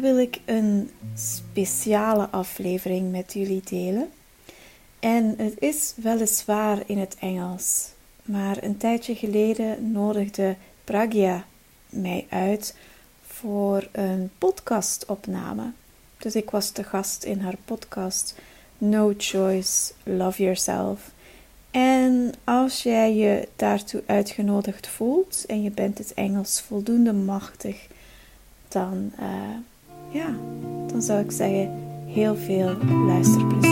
wil ik een speciale aflevering met jullie delen. En het is weliswaar in het Engels, maar een tijdje geleden nodigde Pragya mij uit voor een podcastopname. Dus ik was te gast in haar podcast No Choice, Love Yourself. En als jij je daartoe uitgenodigd voelt en je bent het Engels voldoende machtig, dan, uh, ja, dan zou ik zeggen heel veel luisterplezier.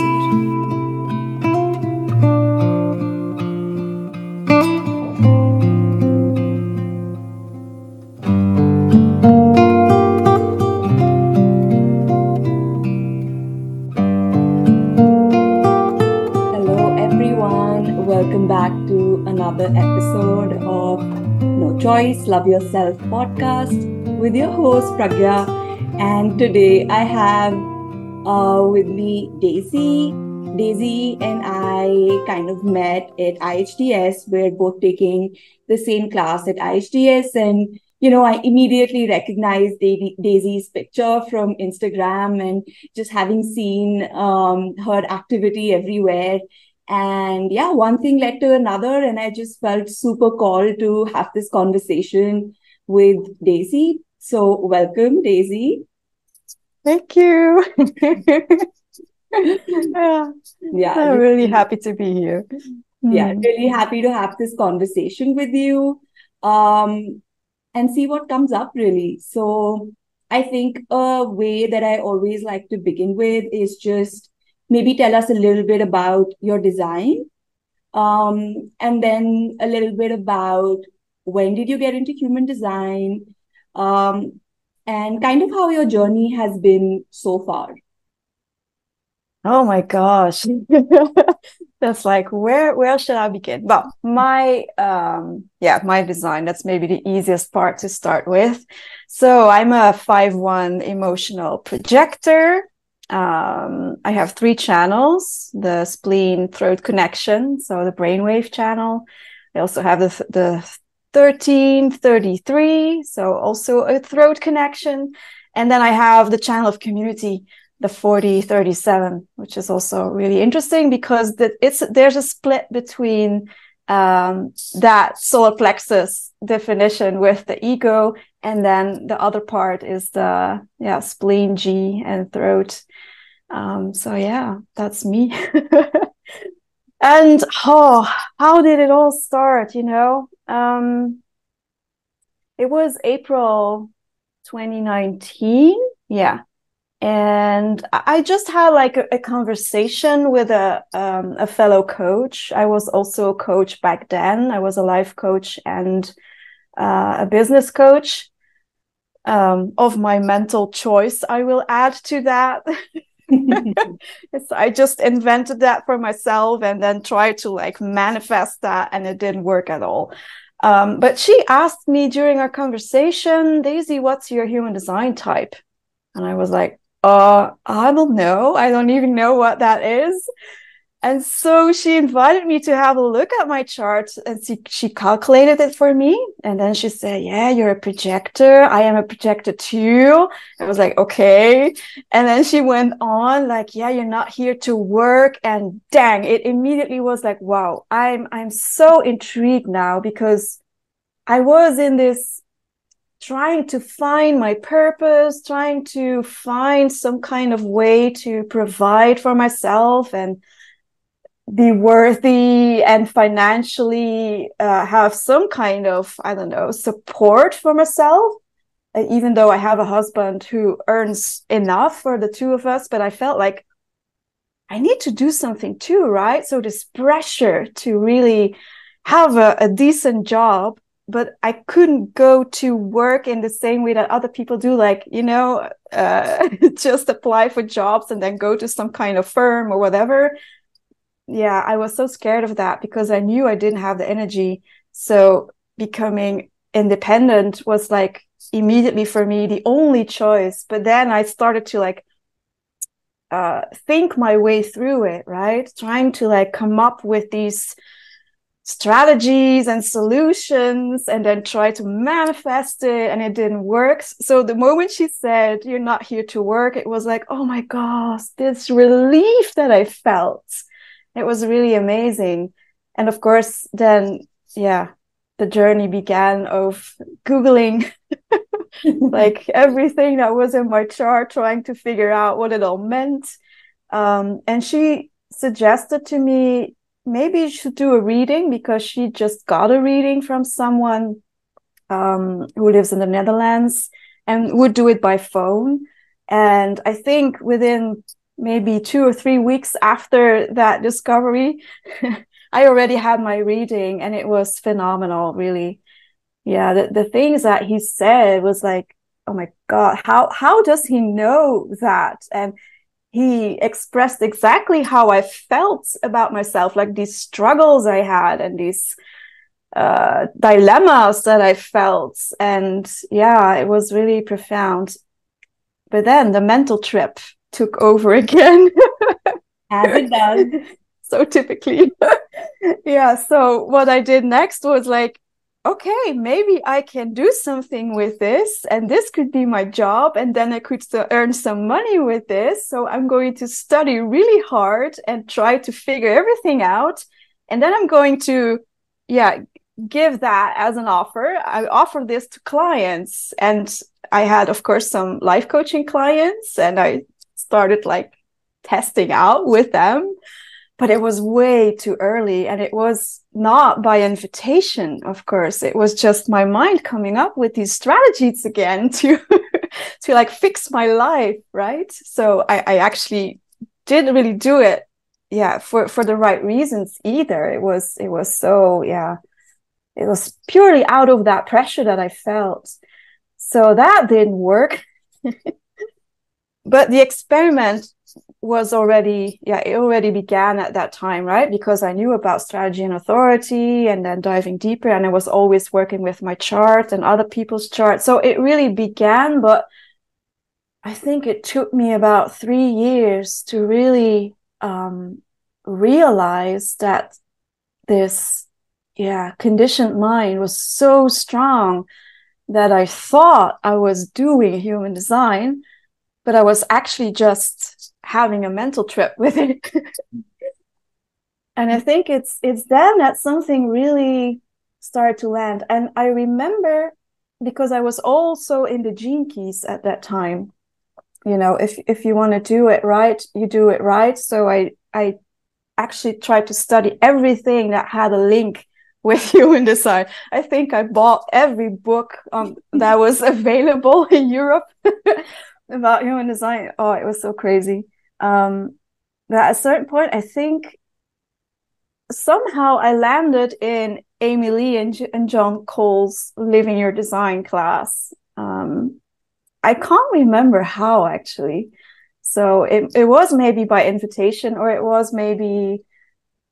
Episode of No Choice Love Yourself podcast with your host Pragya. And today I have uh, with me Daisy. Daisy and I kind of met at IHDS. We're both taking the same class at IHDS. And, you know, I immediately recognized Daisy's picture from Instagram and just having seen um, her activity everywhere and yeah, one thing led to another. And I just felt super called to have this conversation with Daisy. So welcome, Daisy. Thank you. yeah. yeah. I'm really happy to be here. Yeah, hmm. really happy to have this conversation with you um, and see what comes up, really. So, I think a way that I always like to begin with is just maybe tell us a little bit about your design um, and then a little bit about when did you get into human design um, and kind of how your journey has been so far. Oh my gosh. That's like where where should i begin? Well my um yeah my design that's maybe the easiest part to start with. So i'm a 5-1 emotional projector. Um, I have three channels the spleen throat connection, so the brainwave channel. I also have the, the 1333, so also a throat connection. And then I have the channel of community, the 4037, which is also really interesting because the, it's there's a split between um, that solar plexus definition with the ego, and then the other part is the yeah spleen G and throat. Um, so yeah, that's me. and oh, how did it all start? You know, um, it was April 2019. Yeah, and I just had like a, a conversation with a um, a fellow coach. I was also a coach back then. I was a life coach and uh, a business coach um, of my mental choice. I will add to that. so I just invented that for myself and then tried to like manifest that, and it didn't work at all. Um, but she asked me during our conversation, Daisy, what's your human design type? And I was like, uh, I don't know. I don't even know what that is. And so she invited me to have a look at my chart and she, she calculated it for me. And then she said, Yeah, you're a projector. I am a projector too. I was like, Okay. And then she went on, like, Yeah, you're not here to work. And dang, it immediately was like, Wow, I'm, I'm so intrigued now because I was in this trying to find my purpose, trying to find some kind of way to provide for myself and be worthy and financially uh, have some kind of, I don't know, support for myself. Uh, even though I have a husband who earns enough for the two of us, but I felt like I need to do something too, right? So this pressure to really have a, a decent job but I couldn't go to work in the same way that other people do, like, you know, uh, just apply for jobs and then go to some kind of firm or whatever. Yeah, I was so scared of that because I knew I didn't have the energy. So becoming independent was like immediately for me the only choice. But then I started to like uh, think my way through it, right? Trying to like come up with these strategies and solutions and then try to manifest it and it didn't work. So the moment she said, You're not here to work, it was like, Oh my gosh, this relief that I felt. It was really amazing. And of course, then, yeah, the journey began of Googling like everything that was in my chart, trying to figure out what it all meant. Um, and she suggested to me maybe you should do a reading because she just got a reading from someone um, who lives in the Netherlands and would do it by phone. And I think within maybe two or three weeks after that discovery, I already had my reading and it was phenomenal, really. Yeah, the, the things that he said was like, oh my God, how how does he know that? And he expressed exactly how I felt about myself, like these struggles I had and these uh, dilemmas that I felt. And yeah, it was really profound. But then the mental trip took over again. As it does. so typically. yeah. So what I did next was like, okay, maybe I can do something with this, and this could be my job, and then I could earn some money with this. So I'm going to study really hard and try to figure everything out. And then I'm going to, yeah, give that as an offer. I offer this to clients. And I had, of course, some life coaching clients, and I started like testing out with them but it was way too early and it was not by invitation of course. It was just my mind coming up with these strategies again to to like fix my life right? So i i actually didn't really do it yeah for for the right reasons either. It was it was so yeah it was purely out of that pressure that i felt. So that didn't work but the experiment was already yeah it already began at that time right? Because i knew about strategy and authority and then diving deeper and i was always working with my chart and other people's charts so it really began but i think it took me about three years to really um, realize that this yeah conditioned mind was so strong that i thought i was doing human design but i was actually just having a mental trip with it. and I think it's it's then that something really started to land. And I remember because I was also in the gene keys at that time. You know, if if you want to do it right, you do it right. So I I actually tried to study everything that had a link with human design. I think I bought every book um, that was available in Europe about human design. Oh, it was so crazy um, at a certain point, I think somehow I landed in Amy Lee and, and John Cole's Living Your Design class. Um, I can't remember how actually. So it, it was maybe by invitation or it was maybe,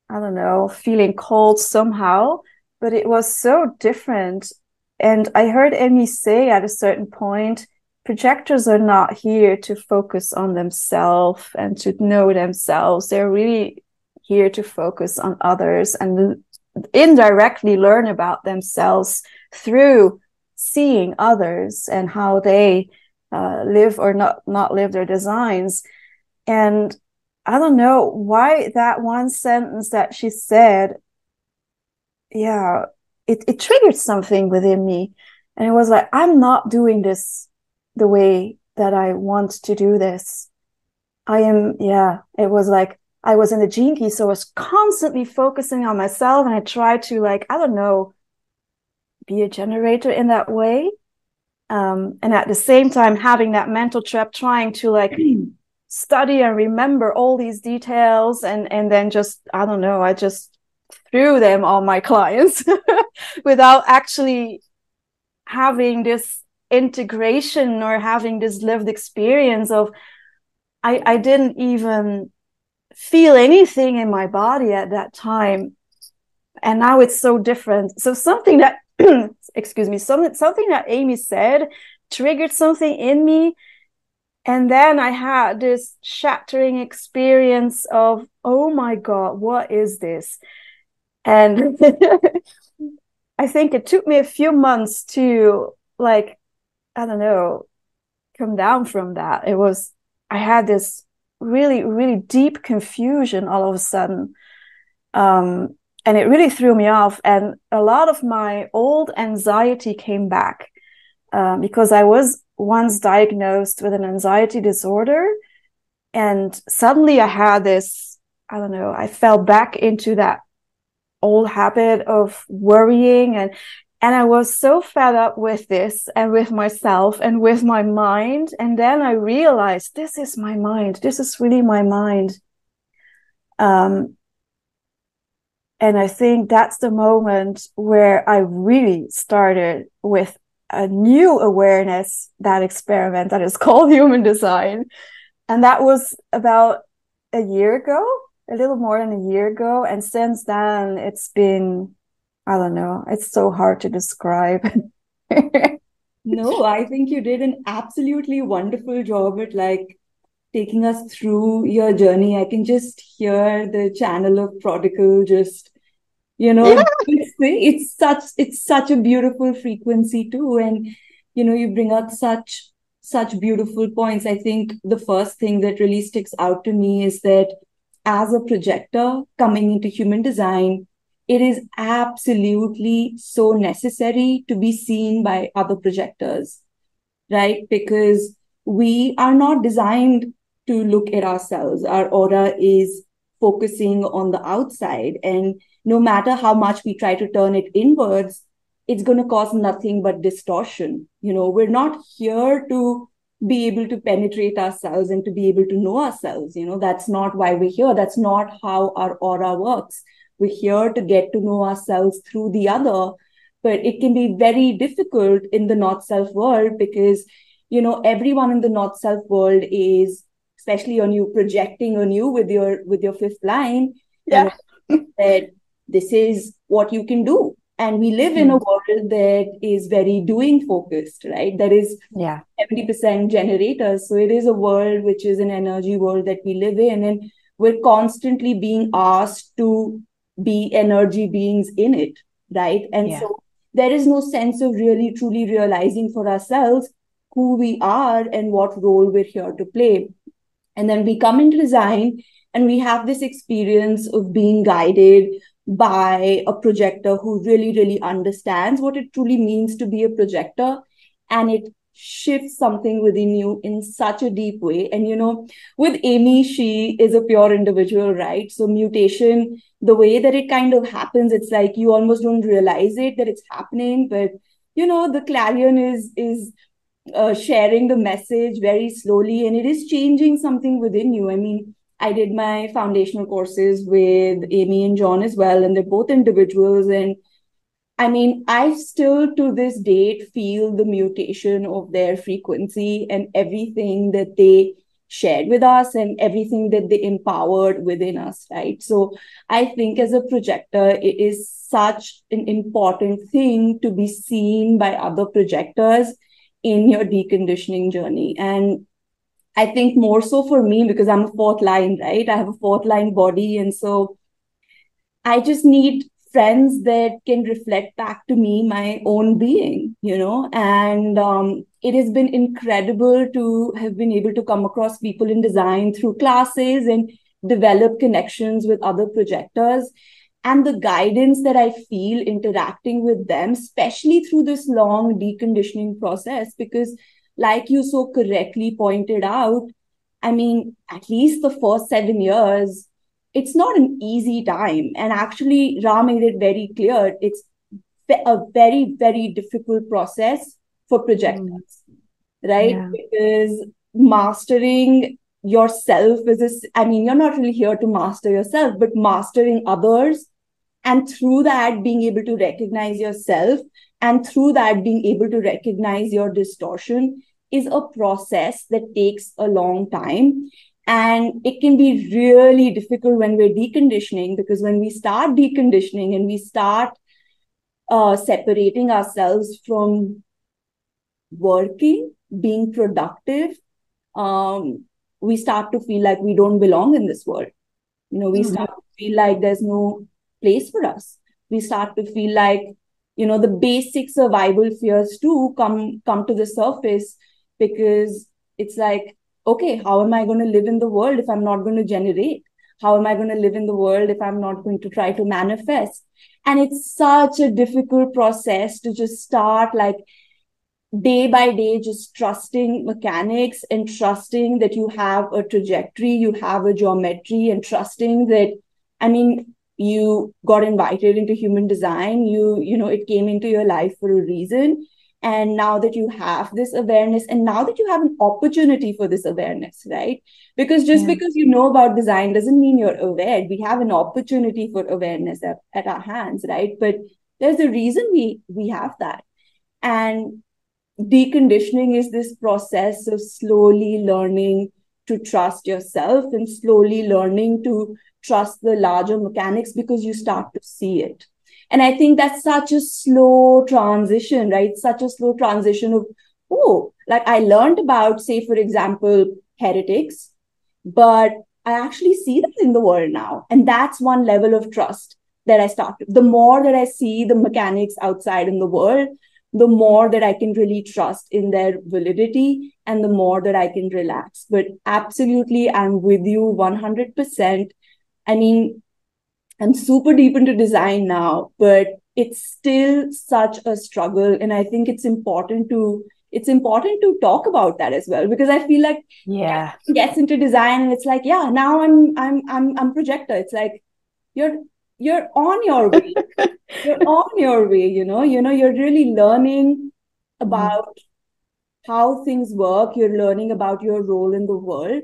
I don't know, feeling called somehow, but it was so different. And I heard Amy say at a certain point, projectors are not here to focus on themselves and to know themselves. They're really here to focus on others and indirectly learn about themselves through seeing others and how they uh, live or not not live their designs. And I don't know why that one sentence that she said, yeah, it, it triggered something within me. And it was like, I'm not doing this the way that I want to do this. I am, yeah, it was like I was in the gene key. So I was constantly focusing on myself and I tried to like, I don't know, be a generator in that way. Um, and at the same time, having that mental trap, trying to like study and remember all these details and, and then just, I don't know, I just threw them on my clients without actually having this integration or having this lived experience of I, I didn't even feel anything in my body at that time. And now it's so different. So something that excuse me, something something that Amy said triggered something in me. and then I had this shattering experience of, oh my God, what is this? And I think it took me a few months to, like, I don't know, come down from that. It was, I had this really, really deep confusion all of a sudden. Um, and it really threw me off. And a lot of my old anxiety came back um, because I was once diagnosed with an anxiety disorder. And suddenly I had this, I don't know, I fell back into that old habit of worrying and and I was so fed up with this and with myself and with my mind. And then I realized this is my mind. This is really my mind. Um, and I think that's the moment where I really started with a new awareness, that experiment that is called human design. And that was about a year ago, a little more than a year ago. And since then, it's been, I don't know, it's so hard to describe. no, I think you did an absolutely wonderful job at like taking us through your journey. I can just hear the channel of prodigal just you know yeah. it's, it's such it's such a beautiful frequency too and you know you bring up such such beautiful points i think the first thing that really sticks out to me is that as a projector coming into human design it is absolutely so necessary to be seen by other projectors right because we are not designed to look at ourselves our aura is focusing on the outside and no matter how much we try to turn it inwards, it's going to cause nothing but distortion. You know, we're not here to be able to penetrate ourselves and to be able to know ourselves. You know, that's not why we're here. That's not how our aura works. We're here to get to know ourselves through the other. But it can be very difficult in the not self world because, you know, everyone in the not self world is, especially on you projecting on you with your with your fifth line, yeah. You know, that this is what you can do and we live in a hmm. world that is very doing focused right that is yeah 70% generators so it is a world which is an energy world that we live in and we're constantly being asked to be energy beings in it right and yeah. so there is no sense of really truly realizing for ourselves who we are and what role we're here to play and then we come into design and we have this experience of being guided by a projector who really, really understands what it truly means to be a projector. And it shifts something within you in such a deep way. And, you know, with Amy, she is a pure individual, right? So, mutation, the way that it kind of happens, it's like you almost don't realize it that it's happening. But, you know, the clarion is, is, uh, sharing the message very slowly and it is changing something within you. I mean, I did my foundational courses with Amy and John as well, and they're both individuals. And I mean, I still to this date feel the mutation of their frequency and everything that they shared with us and everything that they empowered within us, right? So I think as a projector, it is such an important thing to be seen by other projectors in your deconditioning journey. And I think more so for me because I'm a fourth line, right? I have a fourth line body. And so I just need friends that can reflect back to me my own being, you know? And um, it has been incredible to have been able to come across people in design through classes and develop connections with other projectors. And the guidance that I feel interacting with them, especially through this long deconditioning process, because like you so correctly pointed out, I mean, at least the first seven years, it's not an easy time. And actually, Ra made it very clear it's a very, very difficult process for projectors, mm. right? Yeah. Because mastering yourself is this, I mean, you're not really here to master yourself, but mastering others. And through that, being able to recognize yourself and through that, being able to recognize your distortion is a process that takes a long time. And it can be really difficult when we're deconditioning because when we start deconditioning and we start uh, separating ourselves from working, being productive, um, we start to feel like we don't belong in this world. You know, we mm-hmm. start to feel like there's no place for us. We start to feel like, you know, the basic survival fears too come come to the surface because it's like, okay, how am I going to live in the world if I'm not going to generate? How am I going to live in the world if I'm not going to try to manifest? And it's such a difficult process to just start like day by day just trusting mechanics and trusting that you have a trajectory you have a geometry and trusting that i mean you got invited into human design you you know it came into your life for a reason and now that you have this awareness and now that you have an opportunity for this awareness right because just yeah. because you know about design doesn't mean you're aware we have an opportunity for awareness at, at our hands right but there's a reason we we have that and deconditioning is this process of slowly learning to trust yourself and slowly learning to trust the larger mechanics because you start to see it. And I think that's such a slow transition, right? Such a slow transition of, oh, like I learned about, say, for example, heretics, but I actually see them in the world now. And that's one level of trust that I start. The more that I see the mechanics outside in the world, the more that I can really trust in their validity and the more that I can relax. But absolutely, I'm with you 100%. I mean, I'm super deep into design now, but it's still such a struggle. And I think it's important to it's important to talk about that as well because I feel like yeah gets into design and it's like yeah now I'm I'm I'm I'm projector. It's like you're you're on your way you're on your way you know you know you're really learning mm-hmm. about mm how things work you're learning about your role in the world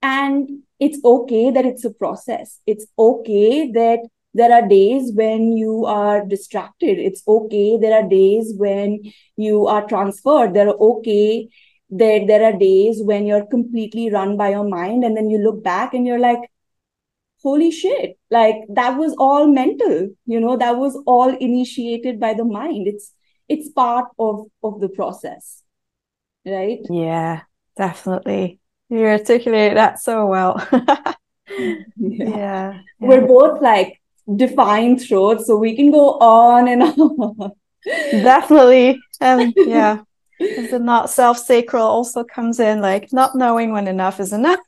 and it's okay that it's a process. It's okay that there are days when you are distracted. It's okay there are days when you are transferred. There are okay that there are days when you're completely run by your mind and then you look back and you're like holy shit. Like that was all mental you know? That was all initiated by the mind. It's it's part of of the process right? Yeah definitely you articulate that so well. Yeah. yeah. we're both like defined throats so we can go on and on. Definitely. Um yeah. The not self sacral also comes in like not knowing when enough is enough?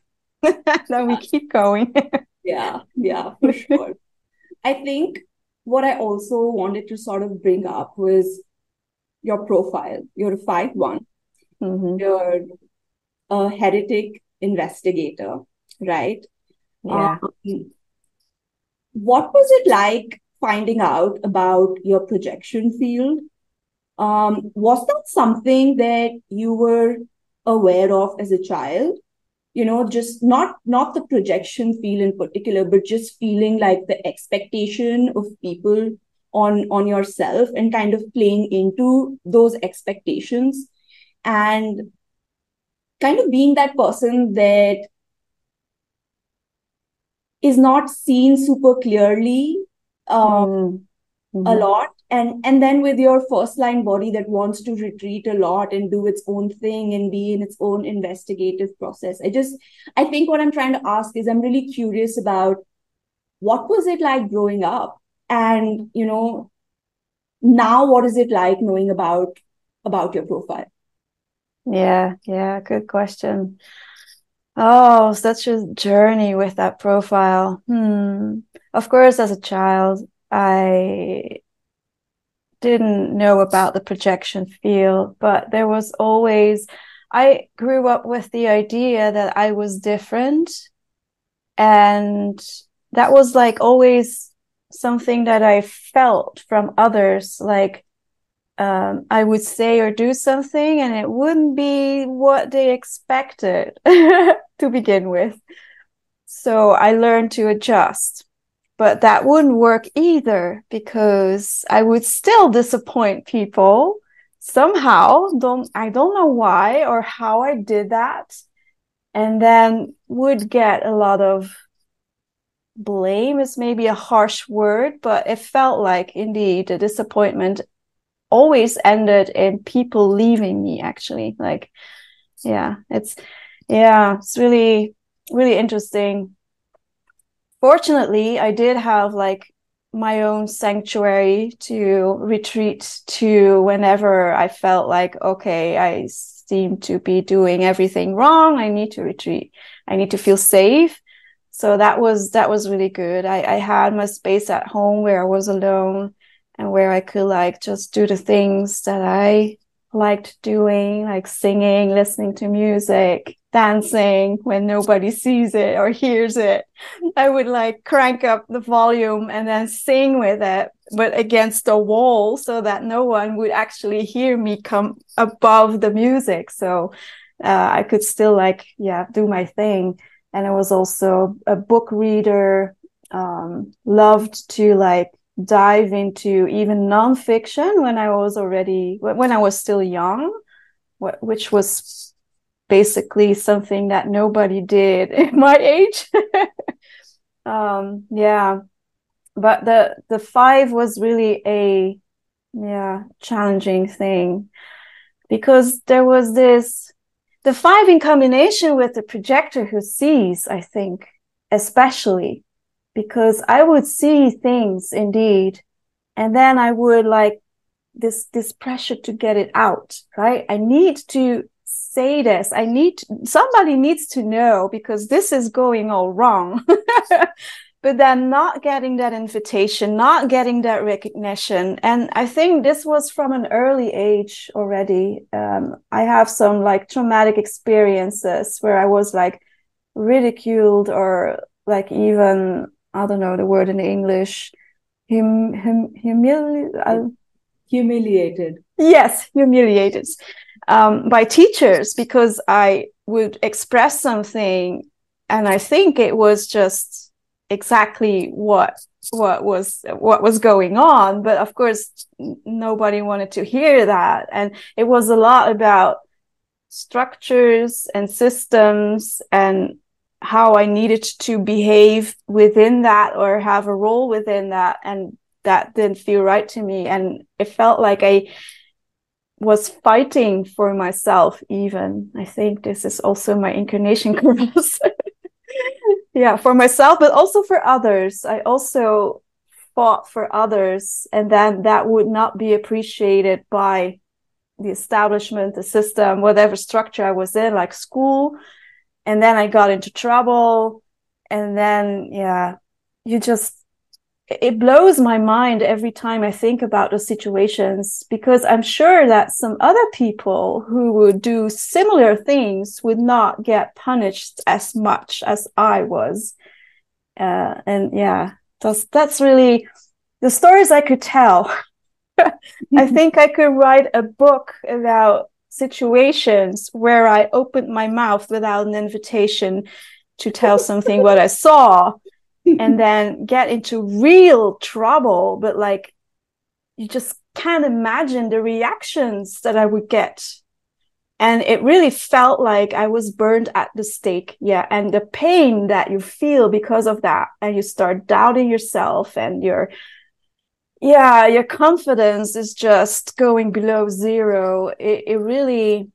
Then we keep going. Yeah yeah for sure. I think what i also wanted to sort of bring up was your profile you're a 5-1 mm-hmm. you're a heretic investigator right? Yeah. Um, what was it like finding out about your projection field? Um, was that something that you were aware of as a child? You know just not not the projection feel in particular but just feeling like the expectation of people on on yourself and kind of playing into those expectations. And kind of being that person that is not seen super clearly um, mm-hmm. a lot. And and then with your first line body that wants to retreat a lot and do its own thing and be in its own investigative process. I just i think what i'm trying to ask is i'm really curious about what was it like growing up? And you know now what is it like knowing about about your profile yeah yeah good question oh such a journey with that profile hmm of course as a child i didn't know about the projection field, but there was always, I grew up with the idea that I was different. And that was like always something that I felt from others. Like, um, I would say or do something and it wouldn't be what they expected to begin with. So I learned to adjust but that wouldn't work either because I would still disappoint people somehow. Don't I don't know why or how I did that. And then would get a lot of blame is maybe a harsh word, but it felt like indeed a disappointment always ended in people leaving me actually. Like yeah, it's yeah, it's really, really interesting. Fortunately, I did have like my own sanctuary to retreat to whenever I felt like, okay, I seem to be doing everything wrong. I need to retreat. I need to feel safe. So that was, that was really good. I, I had my space at home where I was alone and where I could like just do the things that I liked doing, like singing, listening to music, dancing when nobody sees it or hears it. I would like crank up the volume and then sing with it, but against the wall so that no one would actually hear me come above the music. So uh, I could still like, yeah, do my thing. And I was also a book reader, um, loved to like dive into even nonfiction when I was already when I was still young, which was basically something that nobody did in my age. um, yeah, but the the five was really a yeah challenging thing because there was this the five in combination with the projector who sees i think especially because I would see things indeed. And then I would like this, this pressure to get it out, right? I need to say this. I need, to, somebody needs to know because this is going all wrong. but then not getting that invitation, not getting that recognition. And I think this was from an early age already. Um, I have some like traumatic experiences where I was like ridiculed or like even I don't know the word in English. Hum, hum, humili- uh, humiliated. Yes, humiliated um, by teachers because I would express something, and I think it was just exactly what what was what was going on. But of course, nobody wanted to hear that, and it was a lot about structures and systems and how I needed to behave within that or have a role within that. And that didn't feel right to me. And it felt like I was fighting for myself, even. I think this is also my incarnation cross. yeah, for myself, but also for others. I also fought for others, and then that would not be appreciated by the establishment, the system, whatever structure I was in, like school and then I got into trouble. And then, yeah, you just, it blows my mind every time I think about those situations because I'm sure that some other people who would do similar things would not get punished as much as I was. Uh, and yeah, that's, that's really the stories I could tell. I think I could write a book about situations where I opened my mouth without an invitation to tell something what I saw and then get into real trouble. But like, you just can't imagine the reactions that I would get. And it really felt like I was burned at the stake. Yeah. And the pain that you feel because of that. And you start doubting yourself and you're yeah your confidence is just going below zero. It, it really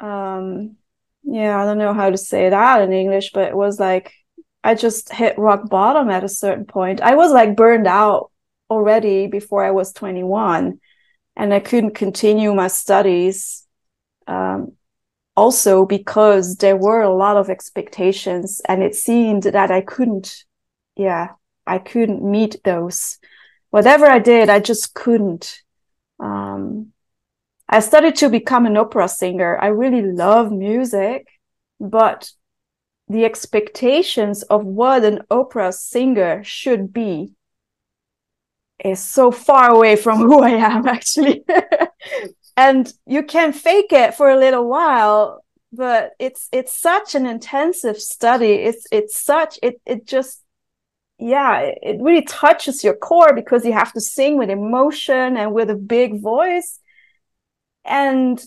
um yeah i don't know how to say that in english but it was like i just hit rock bottom at a certain point. I was like burned out already before i was 21 and i couldn't continue my studies um also because there were a lot of expectations and it seemed that i couldn't yeah i couldn't meet those whatever I did, I just couldn't. Um, I started to become an opera singer. I really love music, but the expectations of what an opera singer should be is so far away from who I am actually. and you can fake it for a little while, but it's it's such an intensive study. It's it's such it it just yeah, it really touches your core because you have to sing with emotion and with a big voice. And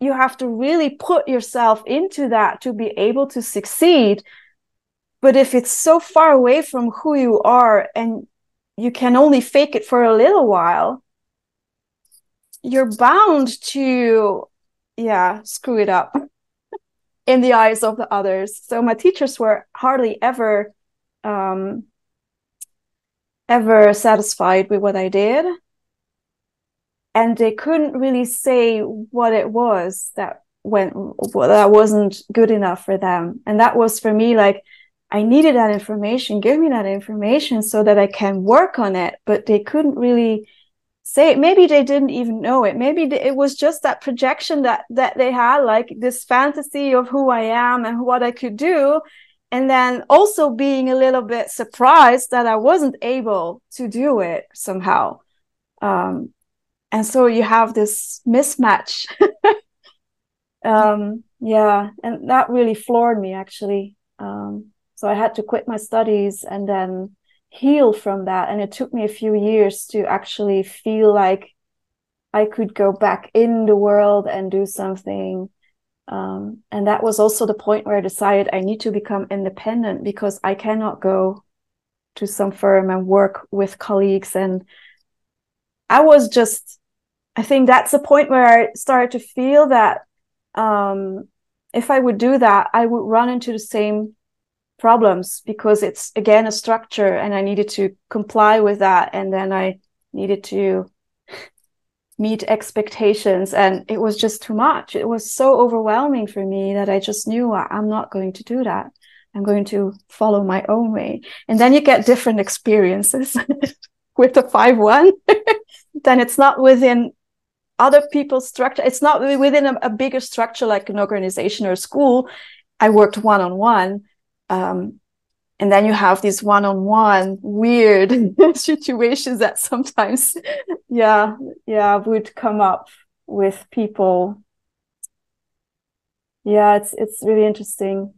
you have to really put yourself into that to be able to succeed. But if it's so far away from who you are and you can only fake it for a little while, you're bound to, yeah, screw it up. in the eyes of the others. So my teachers were hardly ever um, ever satisfied with what I did. And they couldn't really say what it was that went that wasn't good enough for them. And that was for me like I needed that information. Give me that information so that I can work on it. But they couldn't really say it. Maybe they didn't even know it. Maybe it was just that projection that that they had, like this fantasy of who I am and what I could do. And then also being a little bit surprised that I wasn't able to do it somehow. Um, and so you have this mismatch. um, yeah, and that really floored me actually. Um, so I had to quit my studies and then heal from that. And it took me a few years to actually feel like I could go back in the world and do something. Um, and that was also the point where I decided I need to become independent because I cannot go to some firm and work with colleagues. And I was just, I think that's the point where I started to feel that um, if I would do that, I would run into the same problems because it's again a structure and I needed to comply with that. And then I needed to meet expectations and it was just too much. It was so overwhelming for me that I just knew I'm not going to do that. I'm going to follow my own way. And then you get different experiences with the 5 1. then it's not within other people's structure. It's not within a, a bigger structure like an organization or school. I worked one on one um, and then you have these one-on-one weird situations that sometimes yeah yeah would come up with people. Yeah it's it's really interesting.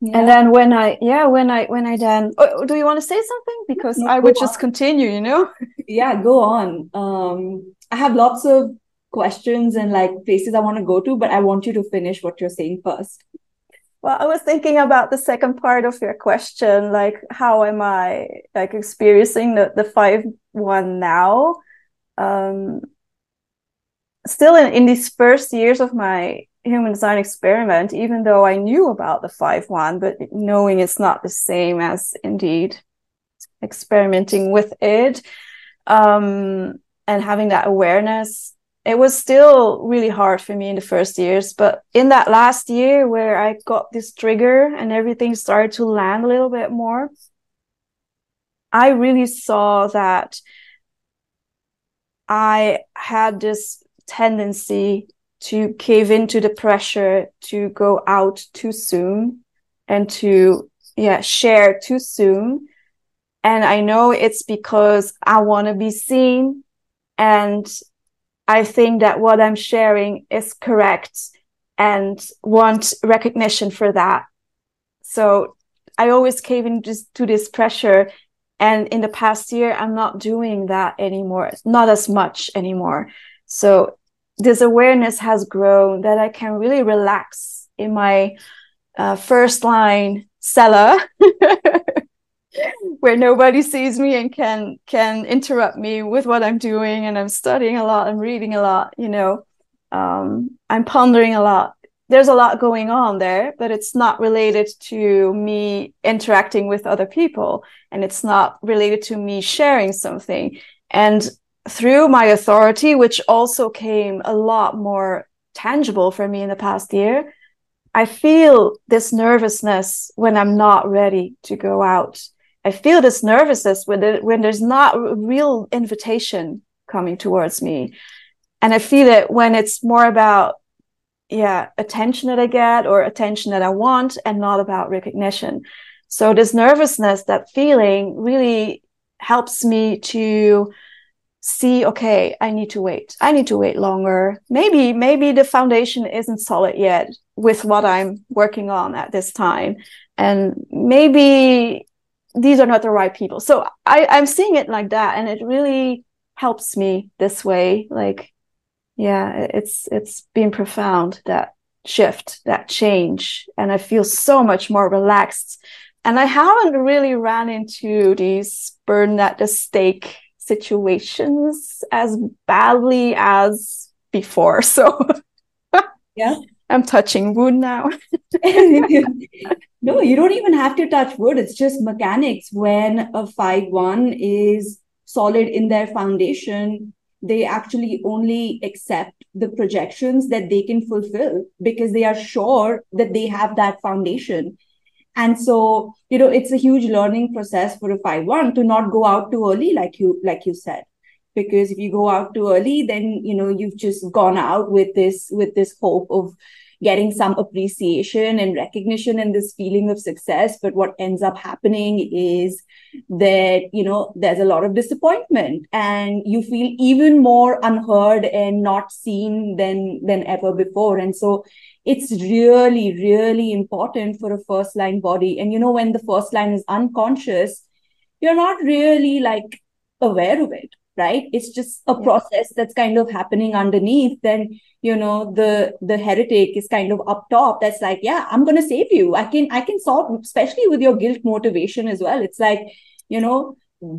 Yeah. and then when i yeah when i when i then oh, do you want to say something? Because no, i would just continue you know? Yeah go on. Um i have lots of questions and like places i want to go to but i want you to finish what you're saying first well, I was thinking about the second part of your question, like how am I like experiencing the, the five one now? Um, still in, in these first years of my human design experiment, even though I knew about the five one, but knowing it's not the same as indeed experimenting with it, um, and having that awareness it was still really hard for me in the first years but in that last year where i got this trigger and everything started to land a little bit more i really saw that i had this tendency to cave into the pressure to go out too soon and to yeah share too soon. And i know it's because i want to be seen and I think that what I'm sharing is correct and want recognition for that. So I always cave into to this pressure. And in the past year, I'm not doing that anymore, not as much anymore. So this awareness has grown that I can really relax in my uh, first line cellar where nobody sees me and can can interrupt me with what I'm doing and I'm studying a lot, I'm reading a lot, you know. Um, I'm pondering a lot. There's a lot going on there, but it's not related to me interacting with other people and it's not related to me sharing something. And through my authority, which also came a lot more tangible for me in the past year, I feel this nervousness when I'm not ready to go out I feel this nervousness when, there, when there's not a real invitation coming towards me. And I feel it when it's more about, yeah, attention that I get or attention that I want and not about recognition. So this nervousness, that feeling really helps me to see, okay, I need to wait. I need to wait longer. Maybe, maybe the foundation isn't solid yet with what I'm working on at this time. And maybe these are not the right people. So I, I'm seeing it like that, and it really helps me this way. Like, yeah, it's it's been profound that shift, that change, and I feel so much more relaxed. And I haven't really ran into these burn at the stake situations as badly as before. So yeah I'm touching wood now. no, you don't even have to touch wood. It's just mechanics. When a 5 1 is solid in their foundation, they actually only accept the projections that they can fulfill because they are sure that they have that foundation. And so, you know, it's a huge learning process for a 5 1 to not go out too early, like you like you said because if you go out too early then you know you've just gone out with this with this hope of getting some appreciation and recognition and this feeling of success. But what ends up happening is that you know there's a lot of disappointment and you feel even more unheard and not seen than than ever before. And so it's really really important for a first line body. And you know when the first line is unconscious you're not really like aware of it right? It's just a yeah. process that's kind of happening underneath then you know the the heretic is kind of up top that's like yeah i'm going to save you. I can i can solve especially with your guilt motivation as well. It's like you know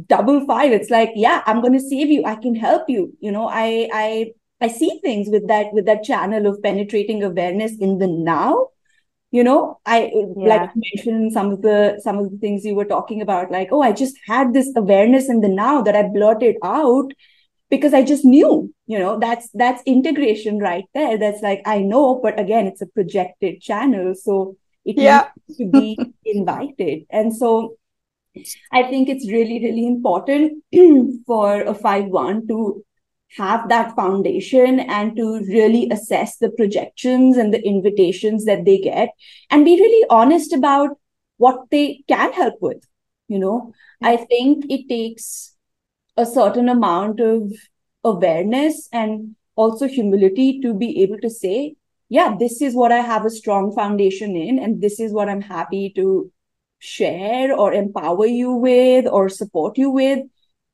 double five. It's like yeah i'm going to save you. I can help you. You know i i i see things with that with that channel of penetrating awareness in the now you know i yeah. like mentioned some of the some of the things you were talking about like oh i just had this awareness in the now that i blurted out because i just knew you know that's that's integration right there that's like i know but again it's a projected channel so it yeah. needs to be invited and so i think it's really really important for a 5-1 to have that foundation and to really assess the projections and the invitations that they get and be really honest about what they can help with you know? I think it takes a certain amount of awareness and also humility to be able to say yeah this is what i have a strong foundation in and this is what i'm happy to share or empower you with or support you with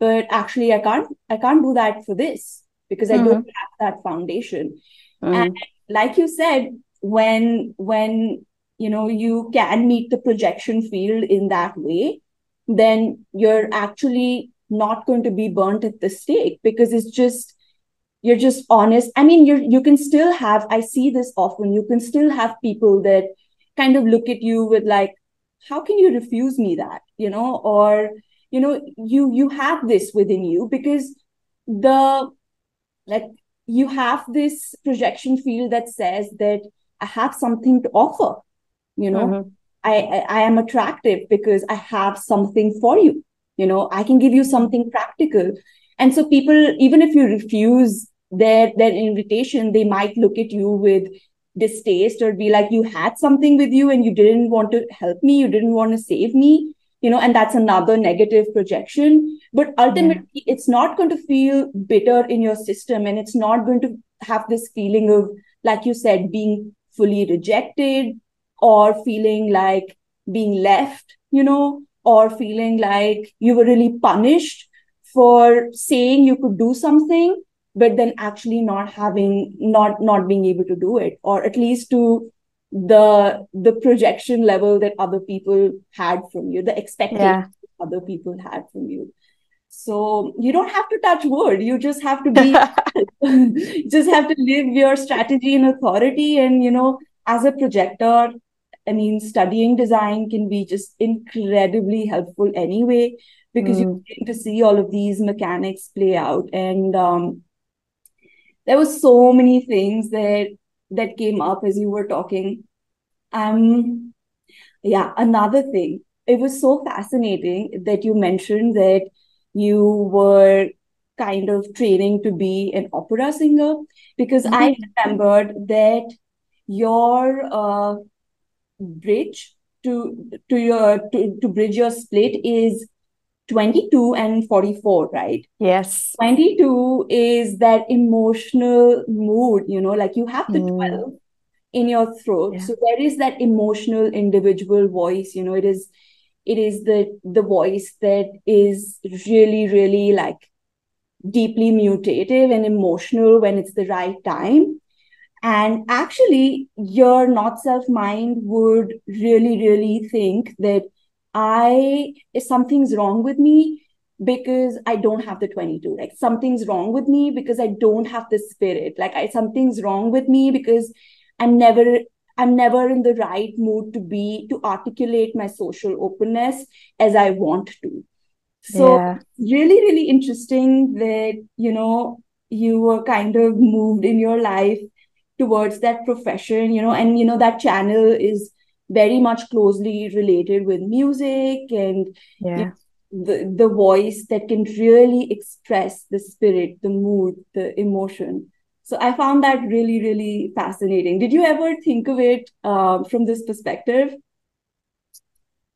but actually i can't i can't do that for this because i mm-hmm. don't have that foundation mm-hmm. and like you said when when you know you can meet the projection field in that way then you're actually not going to be burnt at the stake because it's just you're just honest i mean you you can still have i see this often you can still have people that kind of look at you with like how can you refuse me that you know or you know you you have this within you because the like you have this projection field that says that i have something to offer you know? Mm-hmm. I, I i am attractive because i have something for you. You know i can give you something practical. And so people even if you refuse their their invitation they might look at you with distaste or be like you had something with you and you didn't want to help me. You didn't want to save me you know and that's another negative projection but ultimately yeah. it's not going to feel bitter in your system and it's not going to have this feeling of like you said being fully rejected or feeling like being left you know or feeling like you were really punished for saying you could do something but then actually not having not not being able to do it or at least to the the projection level that other people had from you the expectations yeah. other people had from you so you don't have to touch wood you just have to be just have to live your strategy in authority and you know as a projector i mean studying design can be just incredibly helpful anyway because mm. you get to see all of these mechanics play out and um, there were so many things that that came up as you were talking. Um, yeah, another thing. It was so fascinating that you mentioned that you were kind of training to be an opera singer because mm-hmm. I remembered that your uh, bridge to to your to, to bridge your split is 22 and 44 right yes 22 is that emotional mood you know like you have the mm. 12 in your throat yeah. so there is that emotional individual voice you know it is it is the the voice that is really really like deeply mutative and emotional when it's the right time and actually your not self mind would really really think that I something's wrong with me because I don't have the 22. Like something's wrong with me because I don't have the spirit. Like I something's wrong with me because I'm never I'm never in the right mood to be to articulate my social openness as I want to. So Yeah. really, really interesting that you know you were kind of moved in your life towards that profession, you know, and you know that channel is very much closely related with music and Yeah. the the voice that can really express the spirit, the mood, the emotion. So I found that really, really fascinating. Did you ever think of it uh, from this perspective?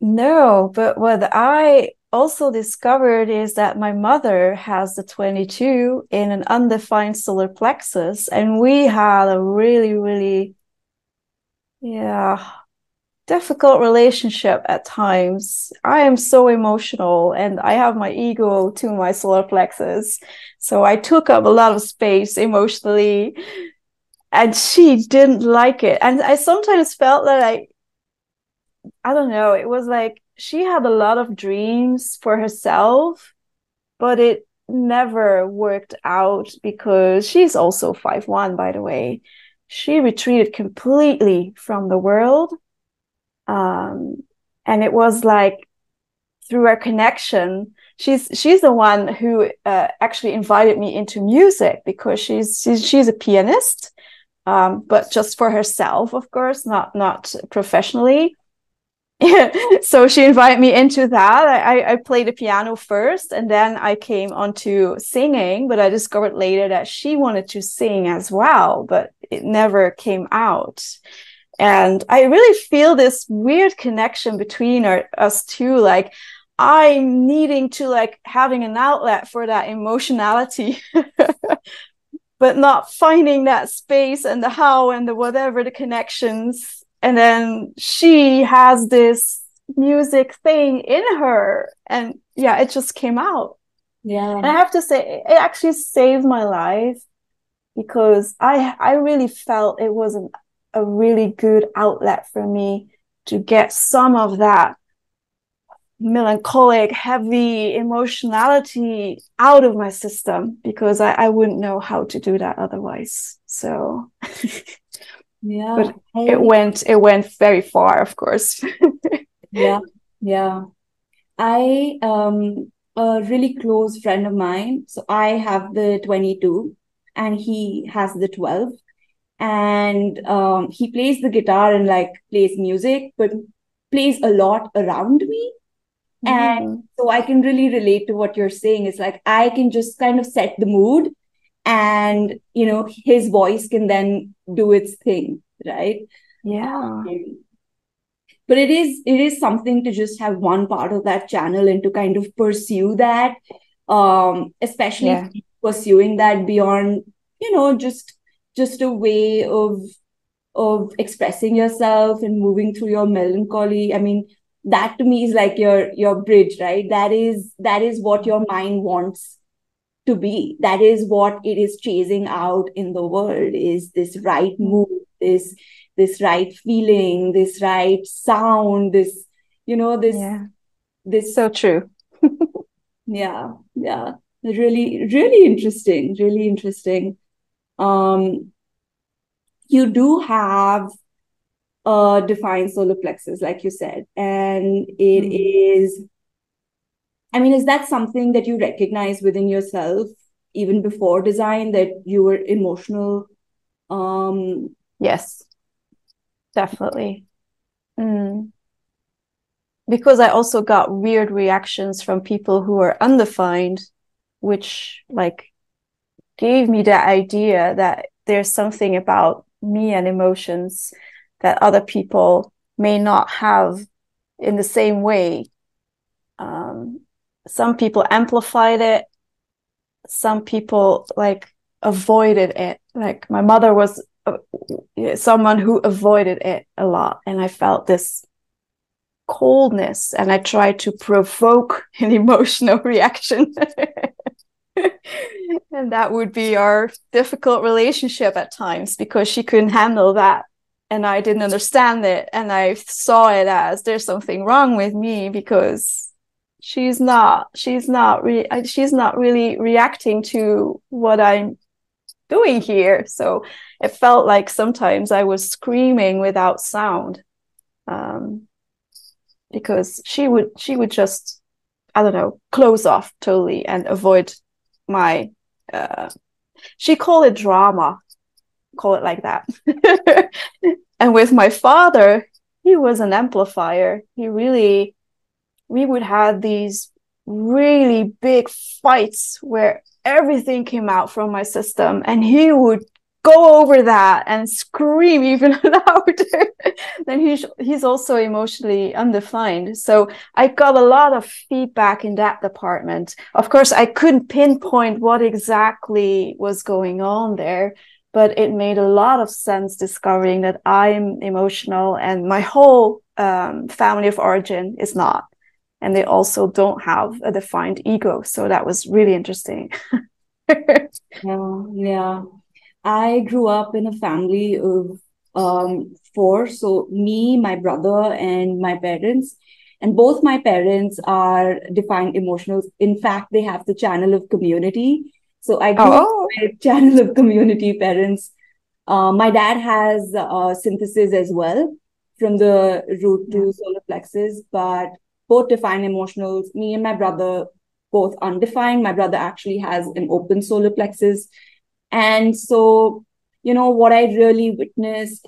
No, but what I also discovered is that my mother has the 22 in an undefined solar plexus, and we had a really, really, yeah, difficult relationship at times. I am so emotional and I have my ego to my solar plexus. So I took up a lot of space emotionally, and she didn't like it. And I sometimes felt that I I don't know. It was like she had a lot of dreams for herself, but it never worked out because she's also five one, by the way. She retreated completely from the world. Um, and it was like through our connection, she's she's the one who uh, actually invited me into music because she's she's, she's a pianist, um, but just for herself, of course, not not professionally. so she invited me into that. I, I played the piano first and then I came onto singing, but I discovered later that she wanted to sing as well, but it never came out. And I really feel this weird connection between our, us two. Like I'm needing to like having an outlet for that emotionality, but not finding that space and the how and the whatever the connections and then she has this music thing in her and yeah it just came out Yeah. and i have to say it actually saved my life because i i really felt it was an, a really good outlet for me to get some of that melancholic heavy emotionality out of my system because i, I wouldn't know how to do that otherwise so Yeah. But it went it went very far of course Yeah, yeah. I um a really close friend of mine. So I have the 22 and he has the 12. And um he plays the guitar and like plays music, but plays a lot around me. And Mm. so I can really relate to what you're saying. It's like I can just kind of set the mood and you know his voice can then do its thing, right? yeah but it is it is something to just have one part of that channel and to kind of pursue that um especially Yeah. pursuing that beyond you know just just a way of of expressing yourself and moving through your melancholy. I mean that to me is like your your bridge right? That is that is what your mind wants to be. That is what it is chasing out in the world is this right mood this this right feeling this right sound this you know this yeah. this so true. Yeah yeah. Really really interesting really interesting um you do have a defined solar plexus like you said and it Mhm. is i mean is that something that you recognize within yourself even before design that you were emotional um yes definitely Mm. because i also got weird reactions from people who are undefined which like gave me that idea that there's something about me and emotions that other people may not have in the same way. Um, some people amplified it. Some people like avoided it. Like my mother was uh, someone who avoided it a lot, and I felt this coldness, and I tried to provoke an emotional reaction. and that would be our difficult relationship at times because she couldn't handle that and I didn't understand it and I saw it as there's something wrong with me because she's not she's not really she's not really reacting to what I'm doing here? So it felt like sometimes I was screaming without sound. Um, because she would she would just I don't know close off totally and avoid my uh, she called it drama. Call it like that. And with my father he was an amplifier. He really we would have these really big fights where everything came out from my system and he would go over that and scream even louder. Then he's he's also emotionally undefined. So i got a lot of feedback in that department. Of course i couldn't pinpoint what exactly was going on there but it made a lot of sense discovering that i'm emotional and my whole um, family of origin is not. And they also don't have a defined ego. So that was really interesting. Yeah yeah I grew up in a family of um, four. So, me, my brother, and my parents. And both my parents are defined emotional. In fact, they have the channel of community. So, I grew oh. up with channel of community parents. Uh, my dad has uh, synthesis as well from the root to solar plexus, but both defined emotionals. Me and my brother both undefined. My brother actually has an open solar plexus. And so, you know, what I really witnessed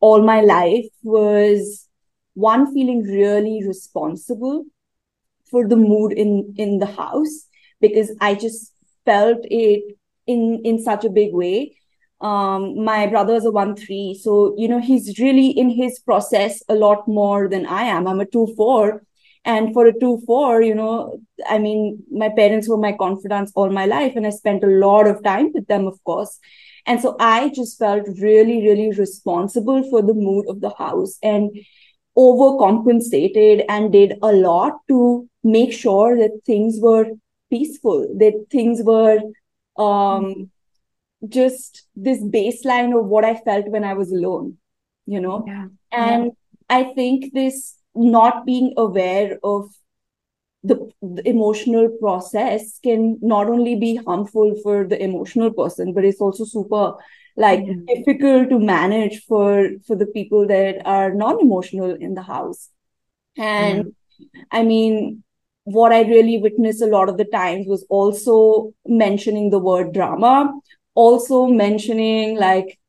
all my life was one feeling really responsible for the mood in in the house because I just felt it in in such a big way. Um, my brother is a one three, so you know he's really in his process a lot more than I am. I'm a two four, and for a 2 4, you know, I mean, my parents were my confidants all my life, and I spent a lot of time with them, of course. And so I just felt really, really responsible for the mood of the house and overcompensated and did a lot to make sure that things were peaceful, that things were um, just this baseline of what I felt when I was alone, you know? Yeah. And yeah. I think this not being aware of the, the, emotional process can not only be harmful for the emotional person but it's also super like mm-hmm. difficult to manage for for the people that are non-emotional in the house and mm-hmm. i mean what i really witnessed a lot of the times was also mentioning the word drama also mentioning like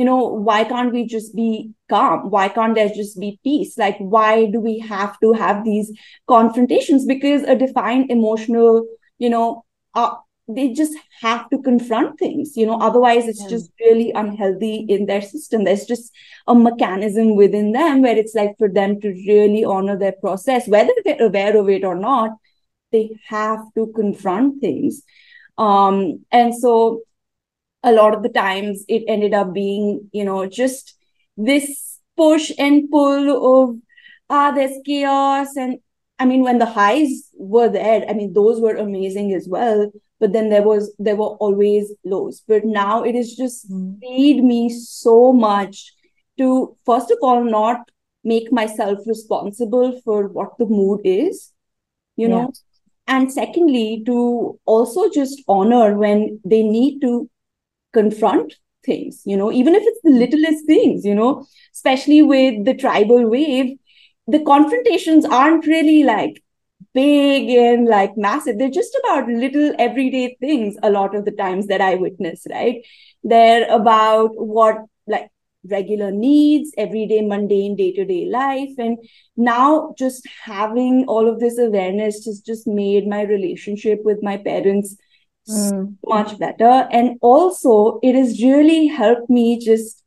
you know why can't we just be calm? Why can't there just be peace? Like why do we have to have these confrontations? Because a defined emotional you know uh, they just have to confront things you know otherwise it's yeah. just really unhealthy in their system. There's just a mechanism within them where it's like for them to really honor their process whether they're aware of it or not they have to confront things. Um and so a lot of the times it ended up being you know just this push and pull of ah there's chaos. And i mean when the highs were there i mean those were amazing as well. But then there was there were always lows. But now it has just freed me so much to first of all not make myself responsible for what the mood is you yeah. know and secondly to also just honor when they need to confront things you know even if it's the littlest things you know especially with the tribal wave the confrontations aren't really like big and like massive. They're just about little everyday things a lot of the times that i witness right? They're about what like regular needs everyday mundane day-to-day life. And now just having all of this awareness has just made my relationship with my parents mm. much better. And also, it has really helped me just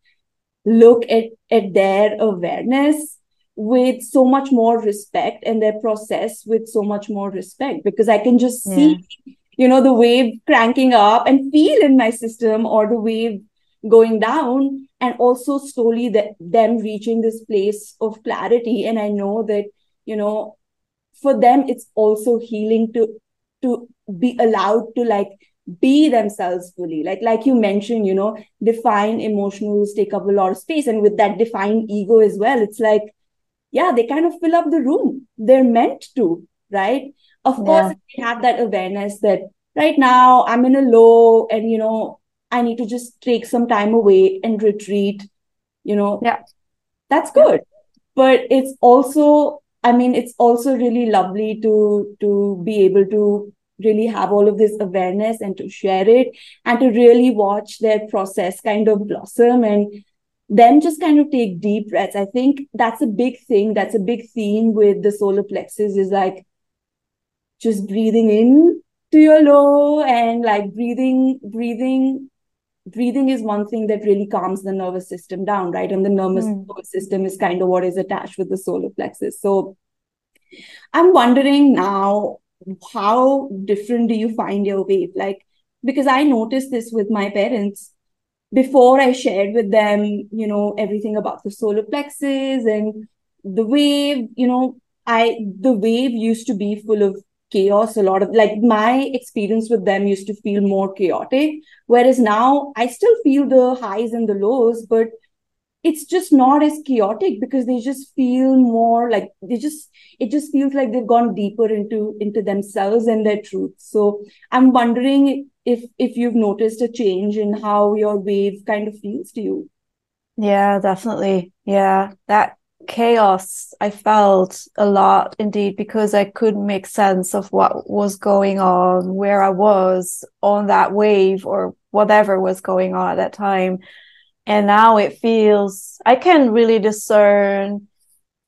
look at, at their awareness with so much more respect and their process with so much more respect because I can just see, yeah. you know, the wave cranking up and feel in my system or the wave going down and also slowly that them reaching this place of clarity and i know that you know for them it's also healing to to be allowed to like be themselves fully. Like like you mentioned you know define emotionals take up a lot of space and with that defined ego as well it's like yeah they kind of fill up the room. They're meant to right? Of yeah. course they have that awareness that right now i'm in a low and you know I need to just take some time away and retreat, you know, yeah, that's good. But it's also, I mean, it's also really lovely to to be able to really have all of this awareness and to share it and to really watch their process kind of blossom and then just kind of take deep breaths. I think that's a big thing. That's a big theme with the solar plexus is like just breathing in to your low and like breathing, breathing breathing is one thing that really calms the nervous system down, right? And the nervous mm. system is kind of what is attached with the solar plexus. So I'm wondering now, how different do you find your wave? Like, because I noticed this with my parents before I shared with them, you know, everything about the solar plexus and the wave, you know, I the wave used to be full of chaos a lot of like my experience with them used to feel more chaotic whereas now i still feel the highs and the lows but it's just not as chaotic because they just feel more like they just it just feels like they've gone deeper into into themselves and their truth. So i'm wondering if if you've noticed a change in how your wave kind of feels to you. Yeah definitely. Yeah that chaos I felt a lot indeed because I couldn't make sense of what was going on, where I was on that wave or whatever was going on at that time. And now it feels I can really discern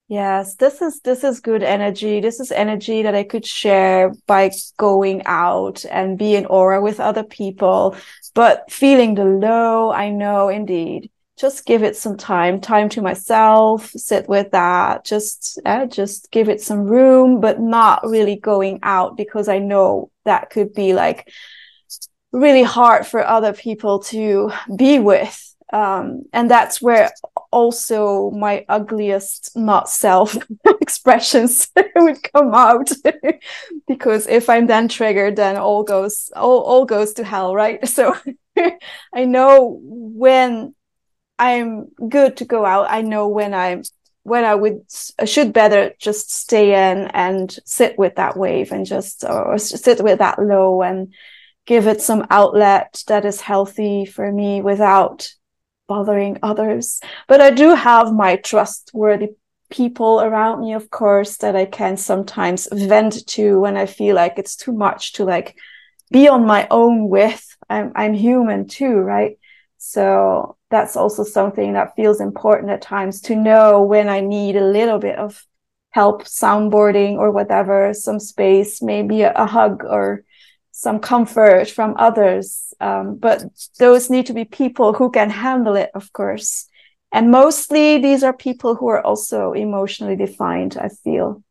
yes this is this is good energy. This is energy that i could share by going out and be in aura with other people but feeling the low i know indeed. Just give it some time time to myself sit with that just uh, just give it some room but not really going out because i know that could be like really hard for other people to be with um, and that's where also my ugliest not self expressions would come out because if i'm then triggered then all goes all, all goes to hell right so i know when I'm good to go out. I know when I'm when I would I should better just stay in and sit with that wave and just or sit with that low and give it some outlet that is healthy for me without bothering others. But I do have my trustworthy people around me, of course, that I can sometimes vent to when I feel like it's too much to like be on my own with. I'm I'm human too, right? So that's also something that feels important at times to know when I need a little bit of help soundboarding or whatever, some space, maybe a, a hug or some comfort from others. Um, but those need to be people who can handle it, of course. And mostly these are people who are also emotionally defined, I feel,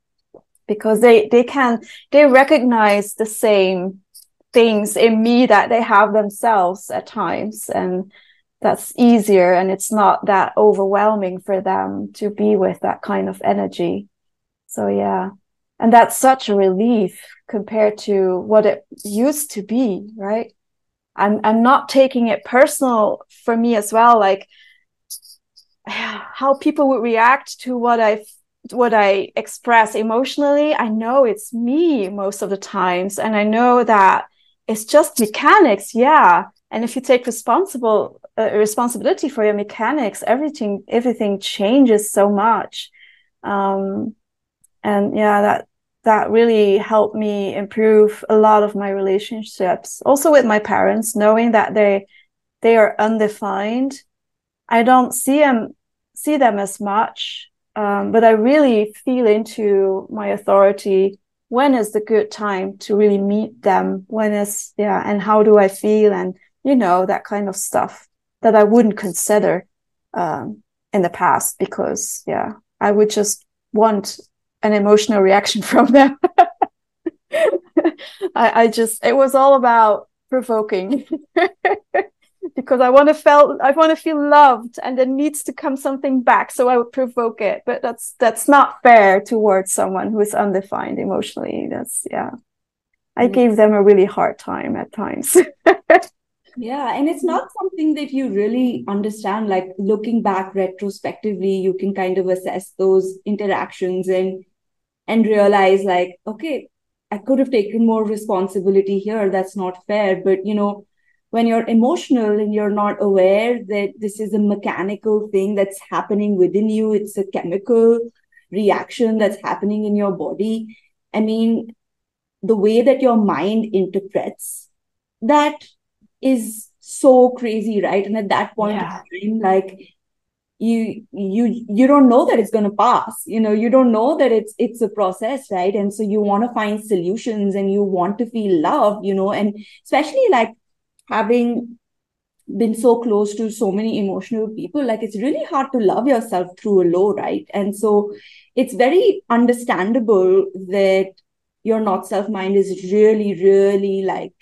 because they, they can, they recognize the same things in me that they have themselves at times. And that's easier and it's not that overwhelming for them to be with that kind of energy. So yeah. And that's such a relief compared to what it used to be, right? I'm I'm not taking it personal for me as well, like how people would react to what I what I express emotionally. I know it's me most of the times, and I know that it's just mechanics, yeah. And if you take responsible uh, responsibility for your mechanics everything everything changes so much um, and yeah that that really helped me improve a lot of my relationships. Also with my parents knowing that they they are undefined i don't see them see them as much um, but i really feel into my authority. When is the good time to really meet them? When is yeah and how do i feel? And you know that kind of stuff that I wouldn't consider um, in the past because, yeah, I would just want an emotional reaction from them. I, I just, it was all about provoking. because I want to feel I want to feel loved and there needs to come something back so I would provoke it but that's that's not fair towards someone who is undefined emotionally that's yeah I mm. gave them a really hard time at times Yeah, and it's not something that you really understand. Like looking back retrospectively, you can kind of assess those interactions and and realize like, okay, I could have taken more responsibility here. That's not fair. But you know, when you're emotional and you're not aware that this is a mechanical thing that's happening within you, it's a chemical reaction that's happening in your body. I mean, the way that your mind interprets that is so crazy, right? And at that point yeah. time, like you you you don't know that it's going to pass you know you don't know that it's it's a process right? And so you want to find solutions and you want to feel love you know and especially like having been so close to so many emotional people like it's really hard to love yourself through a low right? And so it's very understandable that your not self mind is really really like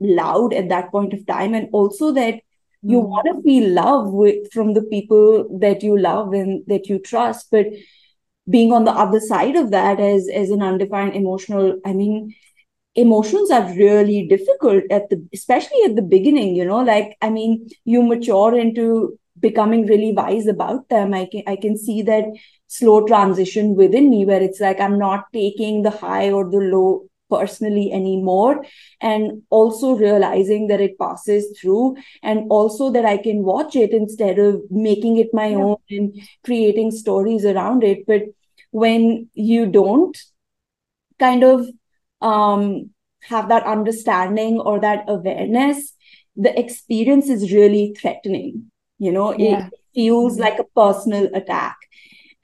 loud at that point of time. And also that you mm. want to feel love with, from the people that you love and that you trust but being on the other side of that as as an undefined emotional i mean emotions are really difficult at the especially at the beginning you know like i mean you mature into becoming really wise about them i can i can see that slow transition within me where it's like i'm not taking the high or the low personally anymore and also realizing that it passes through and also that i can watch it instead of making it my yeah. own and creating stories around it but when you don't kind of um, have that understanding or that awareness the experience is really threatening you know yeah. it feels mm-hmm. like a personal attack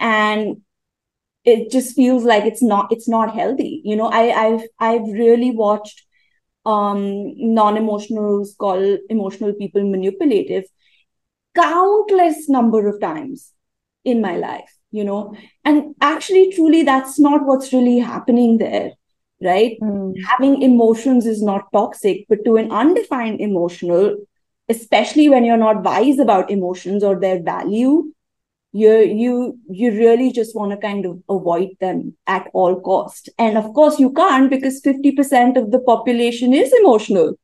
and it just feels like it's not it's not healthy. You know i i've i've really watched um non-emotionals call emotional people manipulative countless number of times in my life you know? And actually truly that's not what's really happening there right? Mm. having emotions is not toxic but to an undefined emotional especially when you're not wise about emotions or their value you you you really just want to kind of avoid them at all cost. And of course you can't because 50% of the population is emotional.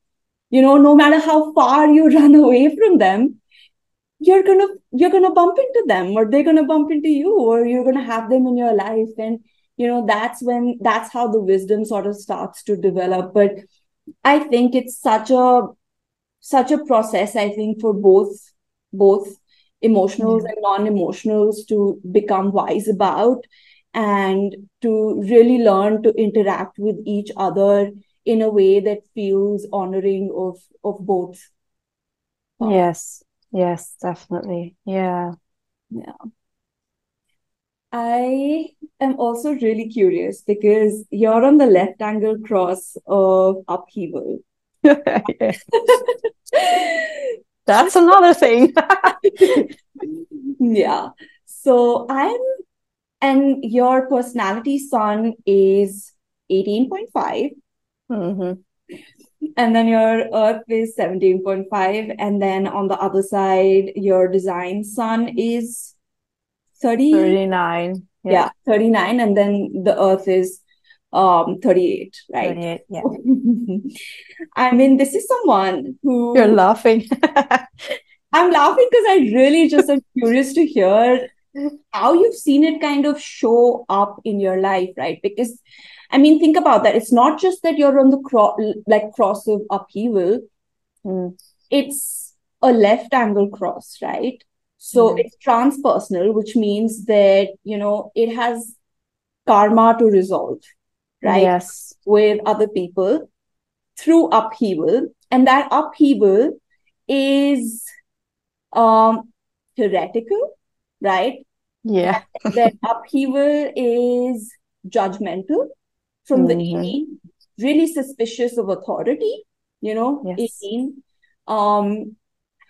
You know no matter how far you run away from them you're gonna you're gonna bump into them or they're gonna bump into you or you're gonna have them in your life. And you know that's when that's how the wisdom sort of starts to develop. But i think it's such a such a process i think for both both emotionals yeah. and non-emotionals to become wise about and to really learn to interact with each other in a way that feels honoring of of both yes. Yes definitely. Yeah. Yeah. I am also really curious because you're on the left angle cross of upheaval that's another thing. yeah. So I'm, and your personality sun is 18.5. Mm-hmm. And then your earth is 17.5. And then on the other side, your design sun is 30. 39. Yeah. yeah, 39. And then the earth is um 38 right? 38 yeah. I mean this is someone who you're laughing. I'm laughing because i really just am curious to hear how you've seen it kind of show up in your life right? Because i mean think about that. It's not just that you're on the cross like cross of upheaval. Mm. it's a left angle cross right? So mm. it's transpersonal which means that you know it has karma to resolve right? Yes. With other people through upheaval. And that upheaval is um theoretical, right? Yeah. that upheaval is judgmental from mm-hmm. the 18, really suspicious of authority, you know, yes. 18 um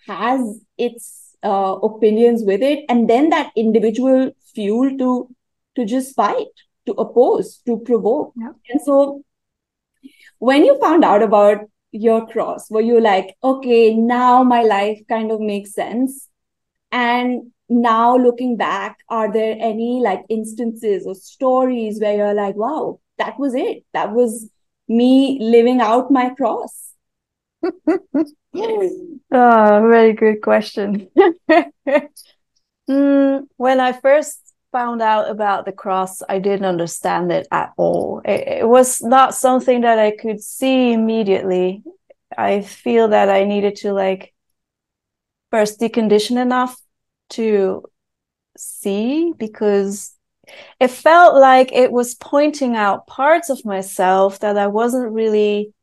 has its uh, opinions with it, and then that individual fuel to to just fight to oppose, to provoke. Yeah. And so when you found out about your cross, were you like, okay, now my life kind of makes sense? And now looking back, are there any like instances or stories where you're like, wow, that was it? That was me living out my cross? oh, very good question. mm, when I first found out about the cross, I didn't understand it at all. It, it, was not something that I could see immediately. I feel that I needed to like first decondition enough to see because it felt like it was pointing out parts of myself that I wasn't really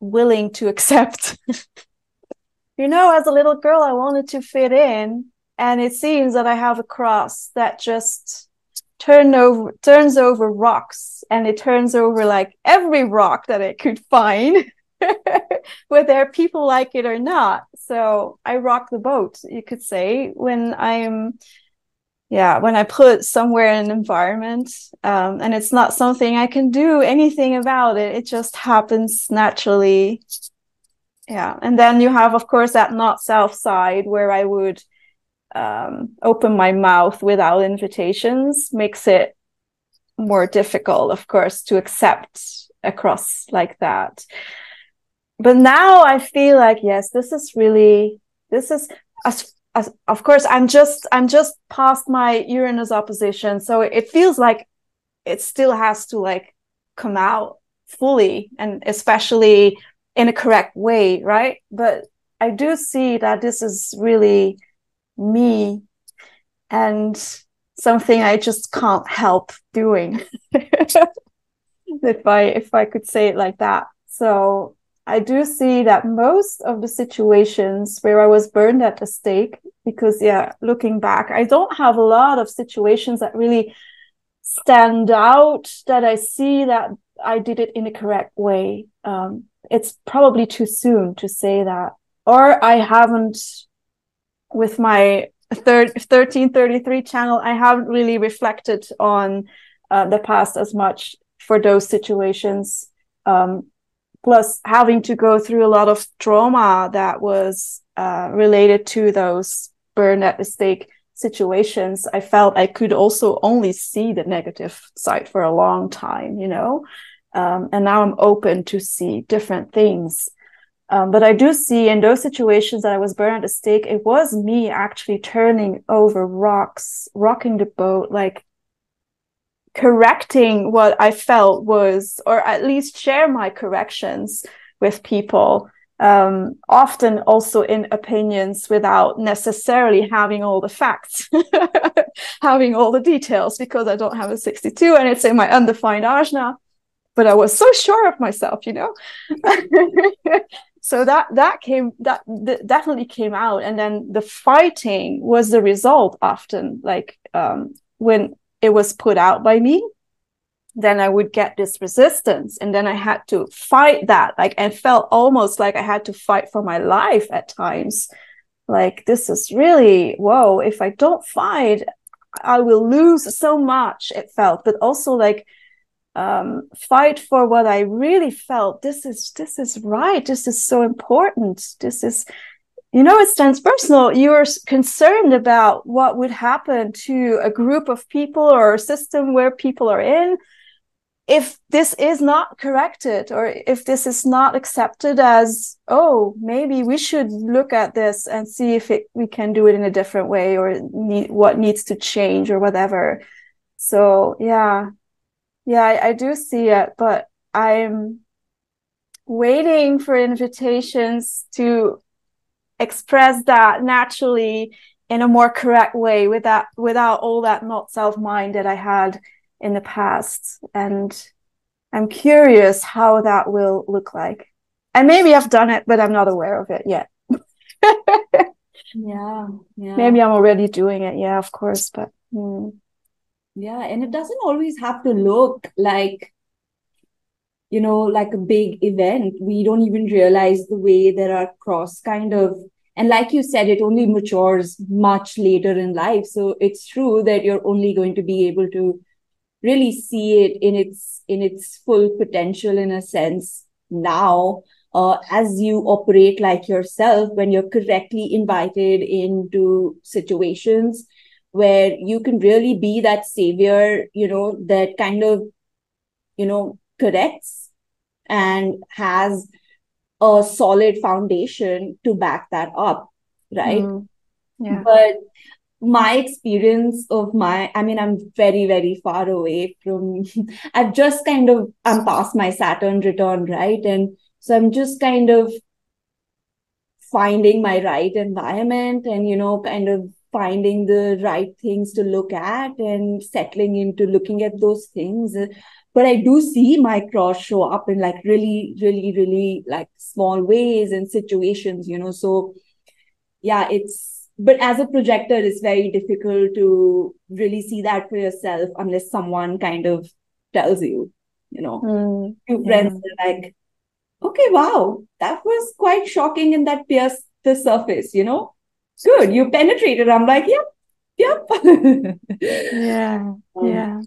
willing to accept. you know, as a little girl, I wanted to fit in. And it seems that I have a cross that just turn over turns over rocks and it turns over like every rock that it could find whether people like it or not. So i rock the boat you could say when i'm yeah when i put somewhere in an environment um, and it's not something i can do anything about it. It just happens naturally. Yeah and then you have of course that not self side where i would um, open my mouth without invitations makes it more difficult, of course, to accept across like that. But now I feel like, yes, this is really, this is, as, as, of course, I'm just, I'm just past my Uranus opposition. So it feels like it still has to like come out fully and especially in a correct way, right? But I do see that this is really me and something I just can't help doing. if I if I could say it like that. So I do see that most of the situations where I was burned at the stake, because yeah, looking back, I don't have a lot of situations that really stand out that I see that I did it in a correct way. Um, it's probably too soon to say that, or I haven't with my third 1333 channel i haven't really reflected on uh, the past as much for those situations. Um, plus having to go through a lot of trauma that was uh, related to those burn at the stake situations i felt i could also only see the negative side for a long time you know? Um, and now i'm open to see different things um, but I do see in those situations that I was burned at the stake, it was me actually turning over rocks, rocking the boat, like correcting what I felt was, or at least share my corrections with people. Um, often also in opinions without necessarily having all the facts, having all the details, because I don't have a 62 and it's in my undefined ajna but I was so sure of myself, you know. so that that came that, definitely came out. And then the fighting was the result often like um, when it was put out by me then i would get this resistance. And then i had to fight that. Like and felt almost like i had to fight for my life at times. Like this is really whoa if i don't fight i will lose so much it felt. But also like um, fight for what I really felt. This is this is right. This is so important. This is, you know, it's transpersonal. You're concerned about what would happen to a group of people or a system where people are in if this is not corrected or if this is not accepted as oh maybe we should look at this and see if it, we can do it in a different way or need, what needs to change or whatever so yeah yeah, I, I do see it, but I'm waiting for invitations to express that naturally in a more correct way without without all that not self mind that I had in the past. And I'm curious how that will look like. And maybe I've done it, but I'm not aware of it yet. yeah, yeah. Maybe I'm already doing it. Yeah, of course. But hmm. Yeah, and it doesn't always have to look like, you know, like a big event. We don't even realize the way there are cross kind of, and like you said, it only matures much later in life. So it's true that you're only going to be able to really see it in its in its full potential in a sense now uh, as you operate like yourself when you're correctly invited into situations where you can really be that savior, you know, that kind of, you know, corrects and has a solid foundation to back that up. Right. Mm. Yeah. But my experience of my i mean i'm very very far away from i've just kind of i'm past my saturn return right and so i'm just kind of finding my right environment and you know kind of finding the right things to look at and settling into looking at those things. But i do see my cross show up in like really really really like small ways and situations you know. So yeah it's but as a projector it's very difficult to really see that for yourself unless someone kind of tells you you know. Mm, two friends are like okay wow that was quite shocking and that pierced the surface you know good. You penetrated. I'm like yep yep. Yeah. Um, Yeah.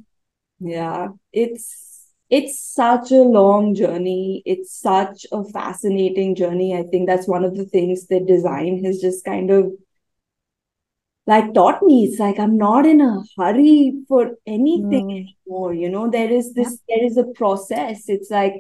yeah. It's it's such a long journey. It's such a fascinating journey. I think that's one of the things that design has just kind of like taught me. It's like i'm not in a hurry for anything Mm. anymore. You know there is this there is a process. It's like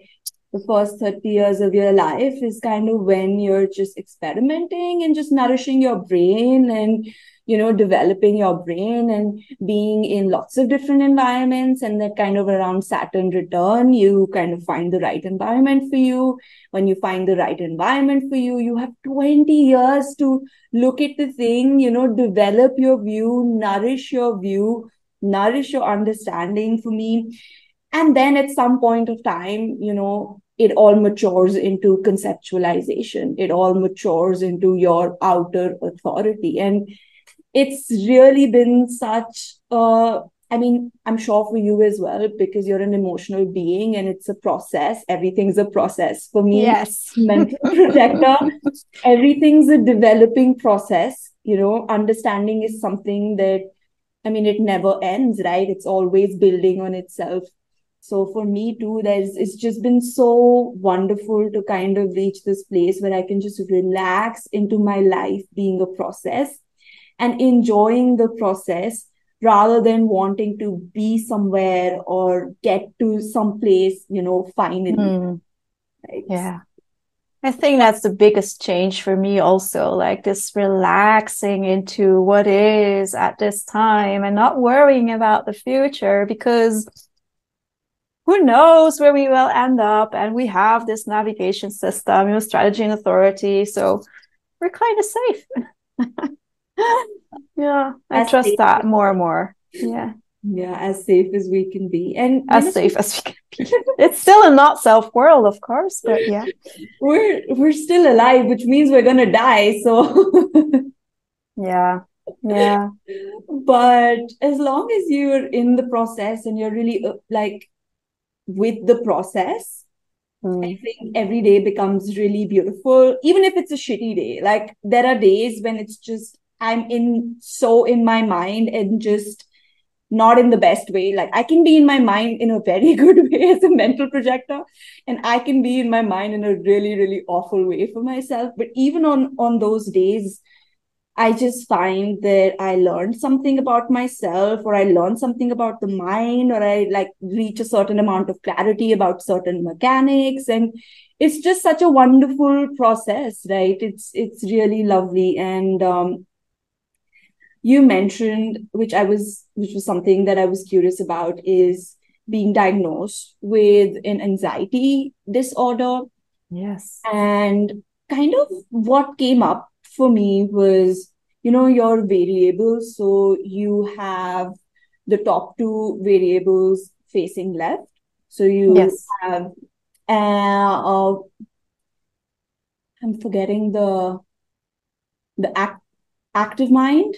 the first 30 years of your life is kind of when you're just experimenting and just nourishing your brain and you know developing your brain and being in lots of different environments and that kind of around saturn return you kind of find the right environment for you. When you find the right environment for you you have 20 years to look at the thing you know develop your view nourish your view nourish your understanding for me. And then at some point of time you know it all matures into conceptualization it all matures into your outer authority and it's really been such a I mean, I'm sure for you as well, because you're an emotional being and it's a process. Everything's a process. For me, Yes. mental projector, everything's a developing process. You know, understanding is something that, I mean, it never ends, right? It's always building on itself. So for me too, there's it's just been so wonderful to kind of reach this place where I can just relax into my life being a process and enjoying the process rather than wanting to be somewhere or get to some place, you know, finally. Mm, Right? yeah. I think that's the biggest change for me also, like this relaxing into what is at this time and not worrying about the future because who knows where we will end up and we have this navigation system, you know, strategy and authority. So we're kind of safe. yeah, I As trust safe that more and more. Yeah, Yeah, as safe as we can be. And as safe as we can be. It's still a not self world, of course, but yeah. we're we're still alive, which means we're gonna die. So Yeah. Yeah. but as long as you're in the process and you're really uh, like with the process, I Mm. think every day becomes really beautiful, even if it's a shitty day. Like there are days when it's just I'm in so in my mind and just not in the best way. Like I can be in my mind in a very good way as a mental projector, and I can be in my mind in a really, really awful way for myself. But even on on those days, I just find that I learned something about myself, or I learned something about the mind, or I like reach a certain amount of clarity about certain mechanics. And it's just such a wonderful process, right? It's it's really lovely. And um you mentioned, which I was which was something that I was curious about, is being diagnosed with an anxiety disorder. Yes. And kind of what came up for me was, you know, your variables. So you have the top two variables facing left. So you Yes. have, uh, uh, I'm forgetting the the act, active mind.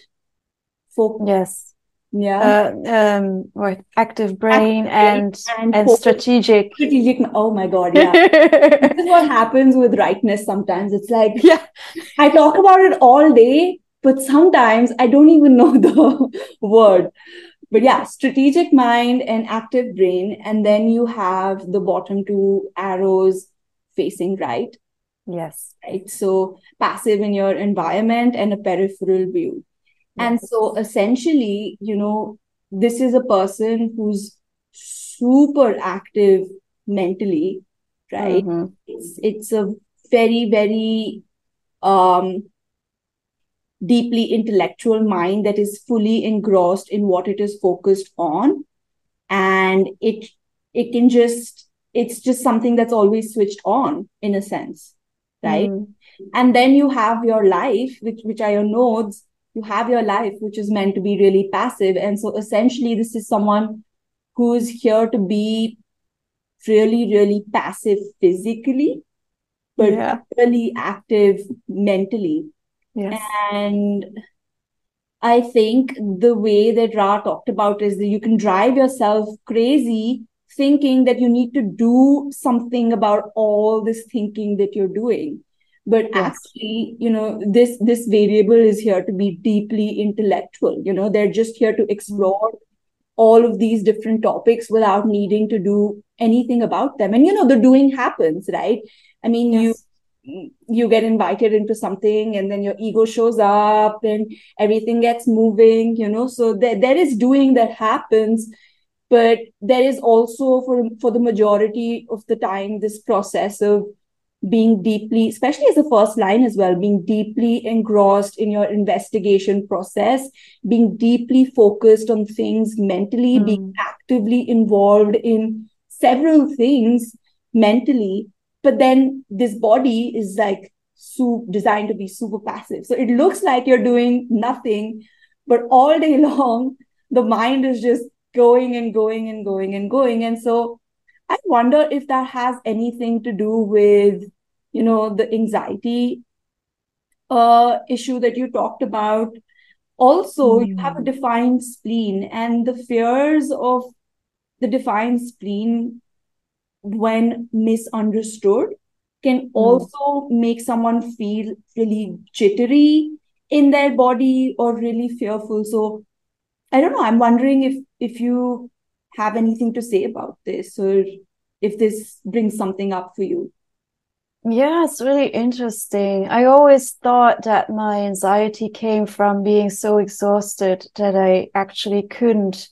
Focus. Yes. Yeah. Uh, um, what active brain and and and focus. strategic. Strategic. Oh my God. Yeah. this is what happens with rightness sometimes. It's like yeah. I talk about it all day, but sometimes I don't even know the word. But yeah, strategic mind and active brain. And then you have the bottom two arrows facing right, Yes. right? So passive in your environment and a peripheral view. And so essentially, you know, this is a person who's super active mentally, right? Mhm. It's it's a very, very um deeply intellectual mind that is fully engrossed in what it is focused on. And it it can just it's just something that's always switched on in a sense, right? Mm. and then you have your life which which are your nodes you have your life which is meant to be really passive and so essentially this is someone who is here to be really really passive physically but Yeah. really active mentally Yes. and I think the way that Ra talked about is that you can drive yourself crazy thinking that you need to do something about all this thinking that you're doing. But Yes. actually, you know, this this variable is here to be deeply intellectual. You know, they're just here to mm-hmm. explore all of these different topics without needing to do anything about them. And you know, the doing happens, right? I mean, you you get invited into something and then your ego shows up and everything gets moving you know so there, there is doing that happens but there is also for for the majority of the time this process of being deeply especially as a first line as well being deeply engrossed in your investigation process being deeply focused on things mentally being Mm. actively involved in several things mentally but then this body is like su- designed to be super passive so it looks like you're doing nothing but all day long the mind is just going and going and going and going and so i wonder if that has anything to do with you know the anxiety uh issue that you talked about also you have a Mm. defined spleen and the fears of the defined spleen when misunderstood can Mm. also make someone feel really jittery in their body or really fearful so i don't know i'm wondering if if you have anything to say about this or if this brings something up for you Yeah, it's really interesting. I always thought that my anxiety came from being so exhausted that I actually couldn't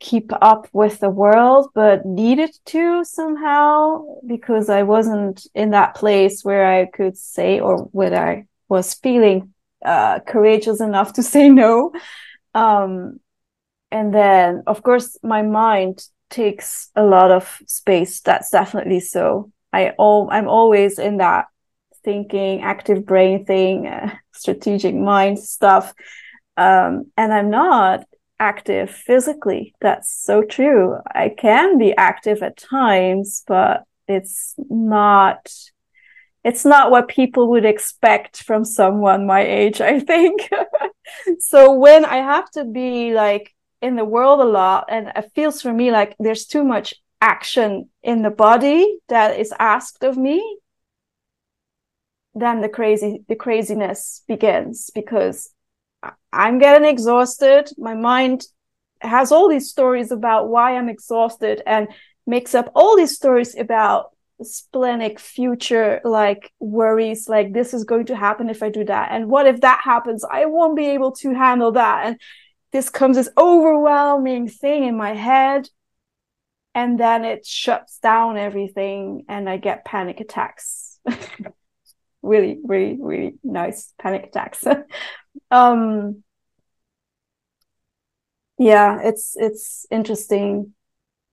keep up with the world, but needed to somehow because I wasn't in that place where I could say or where I was feeling uh, courageous enough to say no. Um, and then, of course, my mind takes a lot of space. That's definitely so. I all I'm always in that thinking, active brain thing, uh, strategic mind stuff, um, and I'm not active physically. That's so true. I can be active at times, but it's not. It's not what people would expect from someone my age, I think. so when I have to be like in the world a lot, and it feels for me like there's too much action in the body that is asked of me then the crazy the craziness begins because i'm getting exhausted. My mind has all these stories about why i'm exhausted and makes up all these stories about splenic future like worries like this is going to happen if i do that. And what if that happens? I won't be able to handle that. And this comes this overwhelming thing in my head and then it shuts down everything and i get panic attacks. Really really really nice panic attacks. Um yeah it's it's interesting.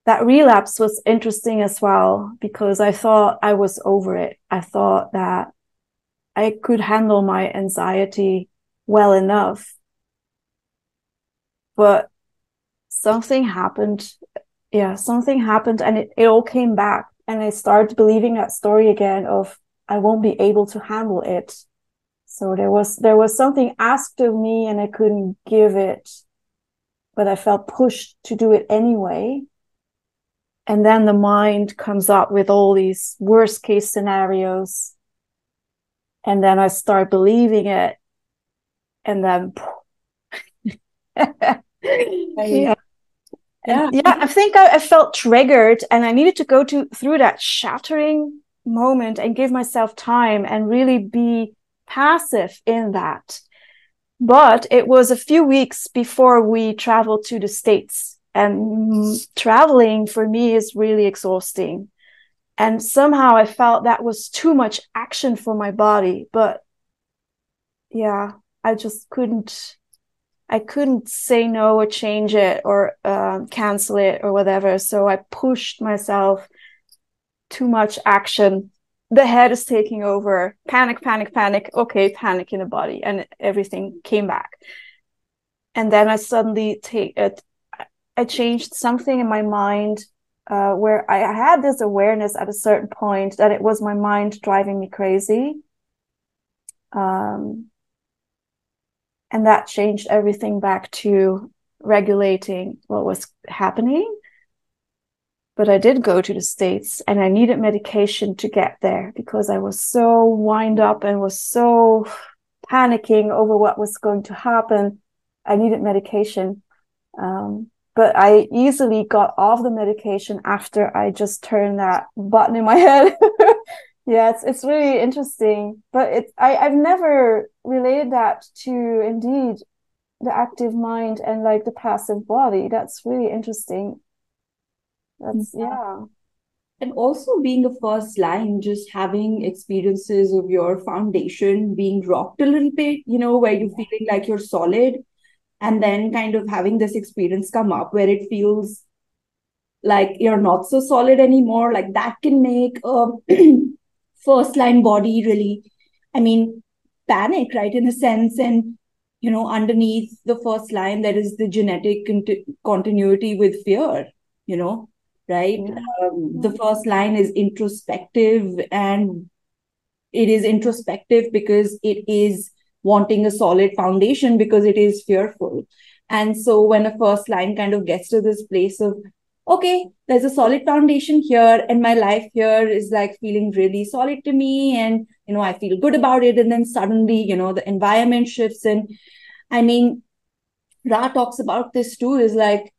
That relapse was interesting as well because i thought i was over it. I thought that i could handle my anxiety well enough. But something happened yeah something happened and it, it all came back and i started believing that story again of i won't be able to handle it. So there was there was something asked of me and i couldn't give it but i felt pushed to do it anyway. And then the mind comes up with all these worst case scenarios. And then i start believing it. And then yeah And yeah, I think I, I felt triggered and I needed to go to through that shattering moment and give myself time and really be passive in that. But it was a few weeks before we traveled to the States. And traveling for me is really exhausting. And somehow I felt that was too much action for my body. But yeah, I just couldn't I couldn't say no or change it or um, cancel it or whatever. So I pushed myself too much action. The head is taking over. Panic panic panic. Okay panic in the body and everything came back. And then i suddenly take it i changed something in my mind uh, where I had this awareness at a certain point that it was my mind driving me crazy. Um, and that changed everything back to regulating what was happening but I did go to the States and I needed medication to get there because I was so wind up and was so panicking over what was going to happen. I needed medication. Um, but I easily got off the medication after I just turned that button in my head. Yeah, it's, it's really interesting, but it, I, I've never related that to indeed the active mind and like the passive body. That's really interesting. That's yeah. and also being a first line just having experiences of your foundation being rocked a little bit you know where you're feeling like you're solid and then kind of having this experience come up where it feels like you're not so solid anymore like that can make a first line body really i mean panic right in a sense and you know underneath the first line there is the genetic cont- continuity with fear you know right? Yeah. Um, the first line is introspective, and it is introspective because it is wanting a solid foundation because it is fearful. And so when a first line kind of gets to this place of, okay, there's a solid foundation here, and my life here is like feeling really solid to me, and you know, I feel good about it. And then suddenly, you know, the environment shifts. And I mean, Ra talks about this too, is like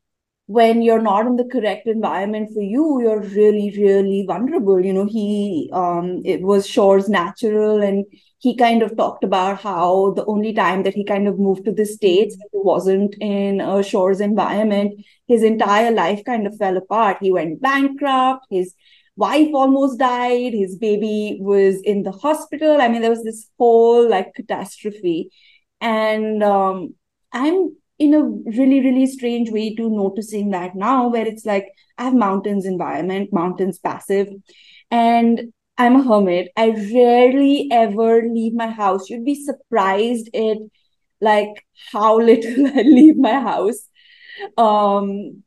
when you're not in the correct environment for you you're really really vulnerable you know he um it was shore's natural and he kind of talked about how the only time that he kind of moved to the states wasn't in a shore's environment his entire life kind of fell apart. He went bankrupt. His wife almost died. His baby was in the hospital. I mean there was this whole like catastrophe. And um i'm in a really really strange way to noticing that now where it's like i have mountains environment mountains passive and i'm a hermit. I rarely ever leave my house. You'd be surprised at like how little i leave my house um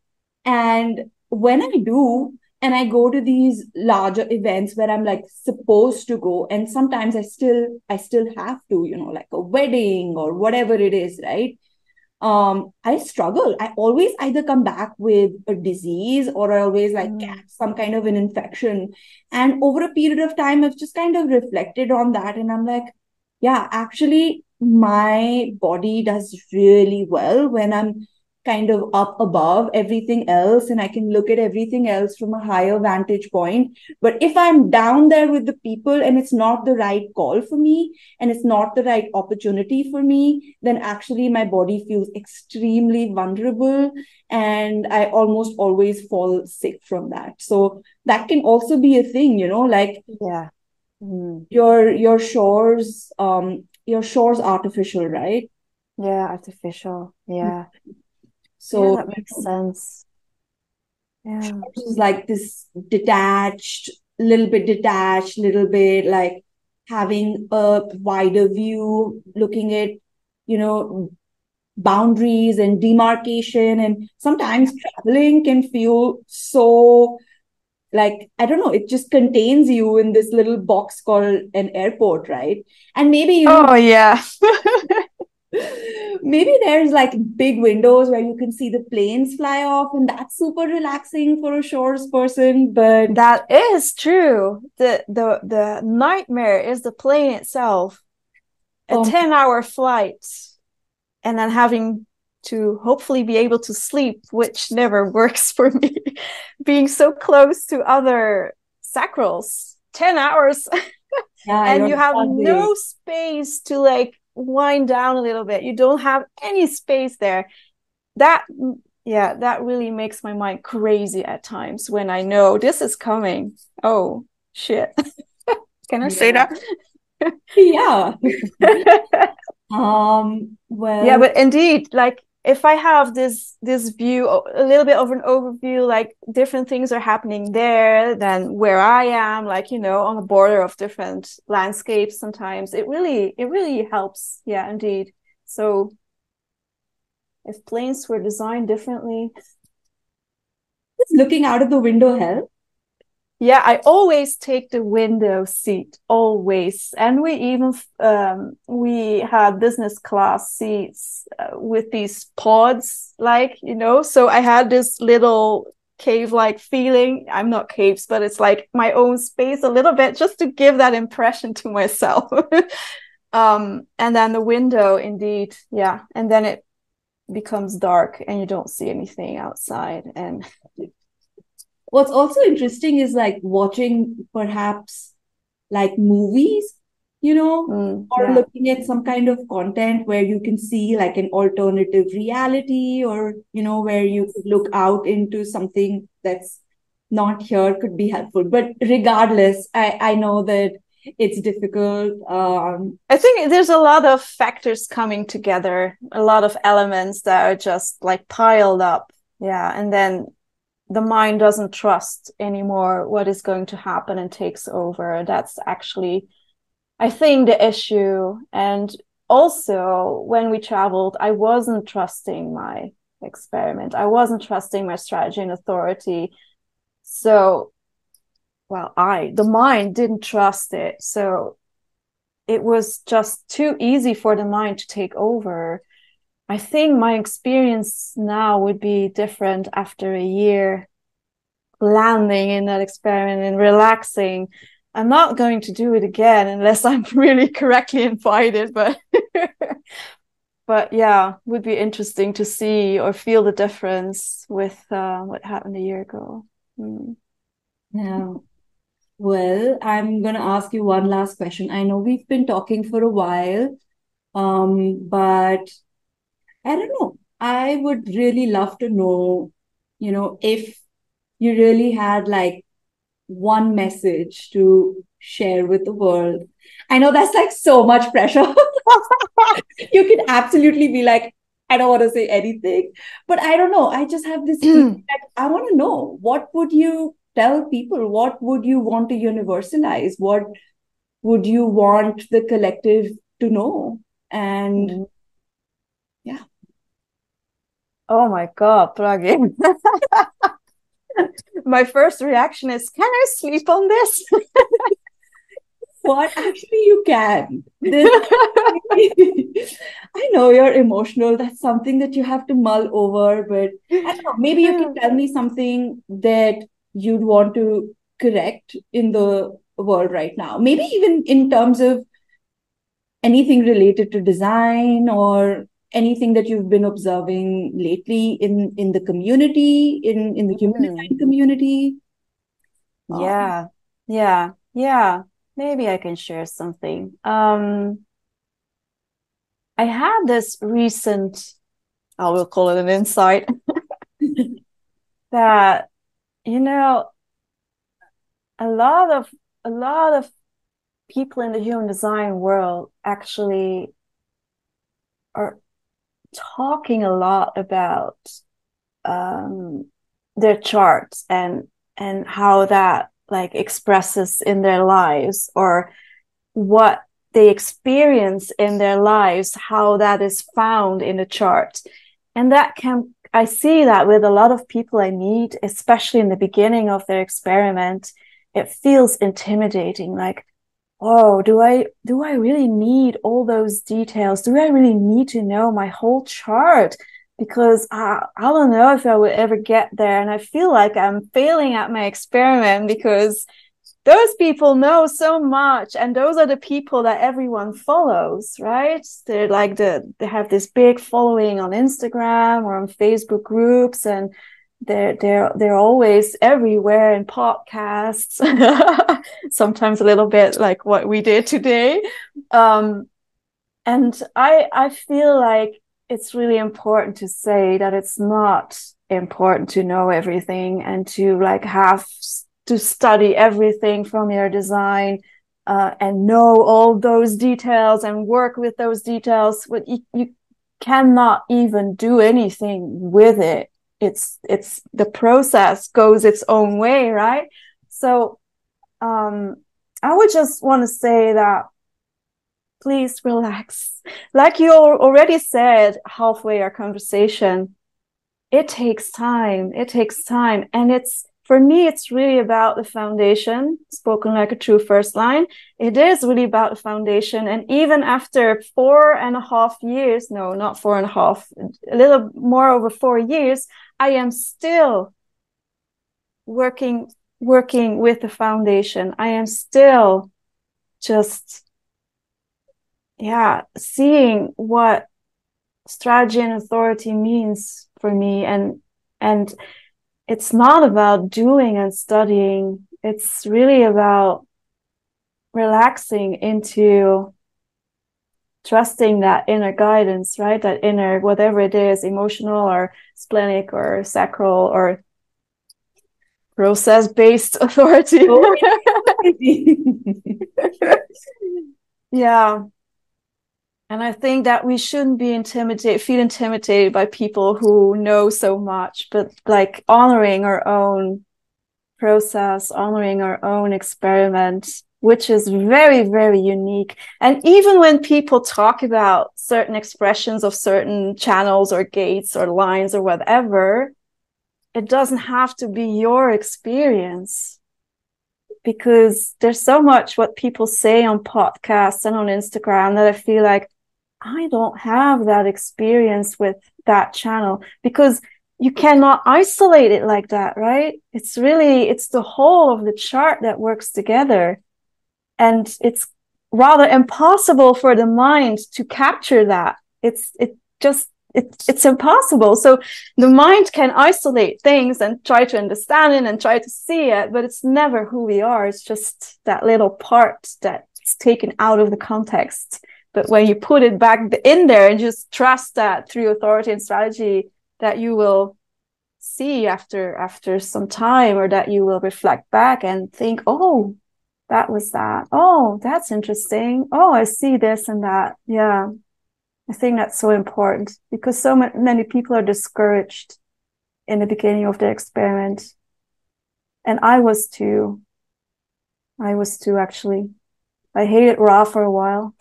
and when i do and i go to these larger events where i'm like supposed to go and sometimes i still i still have to you know like a wedding or whatever it is right um, I struggle. I always either come back with a disease or I always like mm. catch some kind of an infection. And over a period of time, I've just kind of reflected on that. And I'm like, yeah, actually, my body does really well when I'm kind of up above everything else and I can look at everything else from a higher vantage point. But if I'm down there with the people and it's not the right call for me and it's not the right opportunity for me, then actually my body feels extremely vulnerable and I almost always fall sick from that. So that can also be a thing, you know, like yeah. Mm. Your your shores um your shores artificial, right? Yeah, artificial. Yeah. So yeah, that makes sense. Yeah. It's like this detached, little bit detached, little bit like having a wider view, looking at, you know, boundaries and demarcation. And sometimes traveling can feel so like i don't know it just contains you in this little box called an airport right and maybe you oh yeah maybe there's like big windows where you can see the planes fly off and that's super relaxing for a shores person but that is true. The the the nightmare is the plane itself. A oh. 10 hour flight and then having to hopefully be able to sleep which never works for me. Being so close to other sacrals. 10 hours. Yeah, and you have no space to like wind down a little bit. You don't have any space there. That yeah that really makes my mind crazy at times when i know this is coming. Oh shit. Can i yeah. say that? Yeah. Um well yeah but indeed like if I have this this view, a little bit of an overview, like different things are happening there than where I am, like you know, on the border of different landscapes. Sometimes it really it really helps. Yeah, indeed. So if planes were designed differently, looking out of the window help? Yeah, I always take the window seat, always. And we even um, we had business class seats uh, with these pods, like you know. So I had this little cave-like feeling. I'm not caves, but it's like my own space a little bit, just to give that impression to myself. um, and then the window, indeed, yeah. And then it becomes dark, and you don't see anything outside, and what's also interesting is like watching perhaps like movies you know mm, or yeah. looking at some kind of content where you can see like an alternative reality or you know where you could look out into something that's not here could be helpful but regardless i i know that it's difficult um i think there's a lot of factors coming together a lot of elements that are just like piled up yeah and then the mind doesn't trust anymore what is going to happen and takes over. That's actually, I think, the issue. And also, when we traveled, I wasn't trusting my experiment. I wasn't trusting my strategy and authority. So, well, I, the mind didn't trust it. So it was just too easy for the mind to take over. I think my experience now would be different after a year landing in that experiment and relaxing. I'm not going to do it again unless I'm really correctly invited, but but yeah, would be interesting to see or feel the difference with uh, what happened a year ago. Mm. Yeah. Well, I'm going to ask you one last question. I know we've been talking for a while, um, but I don't know. I would really love to know, you know, if you really had like one message to share with the world. I know that's like so much pressure. you can absolutely be like, I don't want to say anything, but I don't know. I just have this. Hmm. I want to know what would you tell people? What would you want to universalize? What would you want the collective to know? And mm-hmm. yeah. Oh my God, Pragi. My first reaction is, can I sleep on this? what actually you can i know you're emotional that's something that you have to mull over but i don't know maybe you can tell me something that you'd want to correct in the world right now maybe even in terms of anything related to design or anything that you've been observing lately in in the community in in the human design mm. community yeah. Um, yeah. Yeah. Maybe i can share something. Um i had this recent i will call it an insight that you know a lot of a lot of people in the human design world actually are talking a lot about um, their charts and and how that like expresses in their lives or what they experience in their lives how that is found in the chart. And that can i see that with a lot of people i meet especially in the beginning of their experiment it feels intimidating. Like oh do i do i really need all those details? Do i really need to know my whole chart? Because I, I don't know if i would ever get there and i feel like i'm failing at my experiment because those people know so much and those are the people that everyone follows right? They're like the they have this big following on instagram or on facebook groups and they're they're they're always everywhere in podcasts. Sometimes a little bit like what we did today. Um, and i i feel like it's really important to say that it's not important to know everything and to like have to study everything from your design uh, and know all those details and work with those details. What you, you cannot even do anything with it. It's it's the process goes its own way, right? So um I would just want to say that please relax. Like you already said halfway our conversation, it takes time. It takes time. And it's for me, it's really about the foundation, spoken like a true first line. It is really about the foundation. And even after four and a half years, no, not four and a half, a little more over four years, I am still working, working with the foundation. I am still just, yeah, seeing what strategy and authority means for me and, and, it's not about doing and studying. It's really about relaxing into trusting that inner guidance, right? That inner, whatever it is, emotional or splenic or sacral or process based authority. Oh, yeah. And I think that we shouldn't be intimidated, feel intimidated by people who know so much, but like honoring our own process, honoring our own experiment, which is very, very unique. And even when people talk about certain expressions of certain channels or gates or lines or whatever, it doesn't have to be your experience because there's so much what people say on podcasts and on Instagram that I feel like I don't have that experience with that channel because you cannot isolate it like that, right? It's really, it's the whole of the chart that works together. And it's rather impossible for the mind to capture that. It's, it just, it, it's impossible. So the mind can isolate things and try to understand it and try to see it, but it's never who we are. It's just that little part that's taken out of the context. But when you put it back in there and just trust that through authority and strategy that you will see after after some time or that you will reflect back and think, oh, that was that. Oh, that's interesting. Oh, I see this and that. Yeah. I think that's so important because so many people are discouraged in the beginning of the experiment. And I was too. I was too, actually. I hated Ra for a while.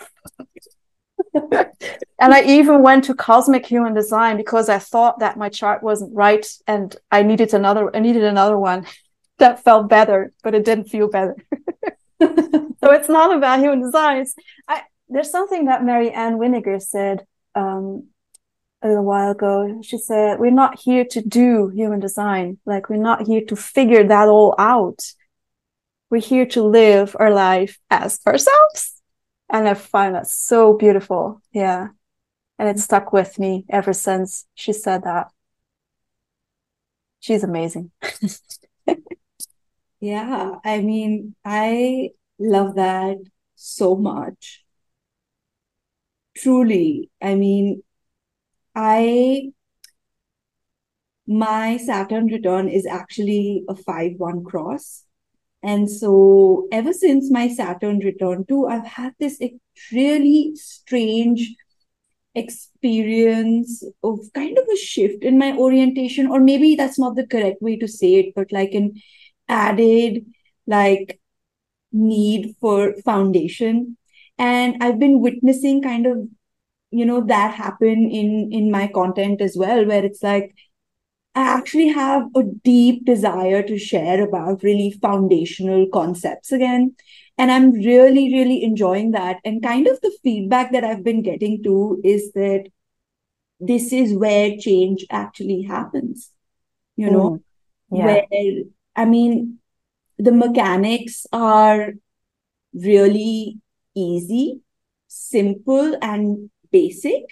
and I even went to cosmic human design because I thought that my chart wasn't right and I needed another I needed another one that felt better, but it didn't feel better. so it's not about human design. I, there's something that Mary Ann Winiger said um, a little while ago. She said, We're not here to do human design. Like, we're not here to figure that all out. We're here to live our life as ourselves and I find that so beautiful. Yeah. And it stuck with me ever since she said that. She's amazing. yeah. I mean, I love that so much. Truly. I mean, I, my Saturn return is actually a 5 1 cross. And so, ever since my Saturn return too, I've had this really strange experience of kind of a shift in my orientation, or maybe that's not the correct way to say it, but like an added like need for foundation. And I've been witnessing kind of, you know, that happen in in my content as well, where it's like I actually have a deep desire to share about really foundational concepts again. And I'm really, really enjoying that. And kind of the feedback that I've been getting to is that this is where change actually happens, you know, mm, yeah. where, I mean, the mechanics are really easy, simple, and basic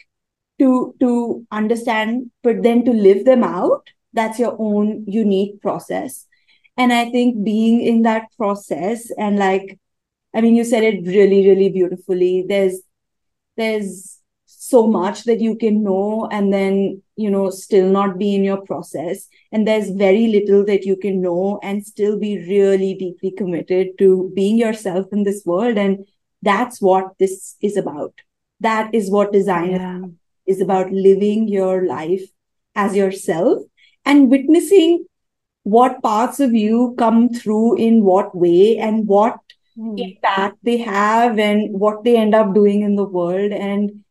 to to understand but then to live them out that's your own unique process. And i think being in that process and like i mean you said it really really beautifully. There's there's so much that you can know and then you know still not be in your process and there's very little that you can know and still be really deeply committed to being yourself in this world and that's what this is about that is what design yeah. is about living your life as yourself and witnessing what parts of you come through in what way and what mm. impact they have and what they end up doing in the world and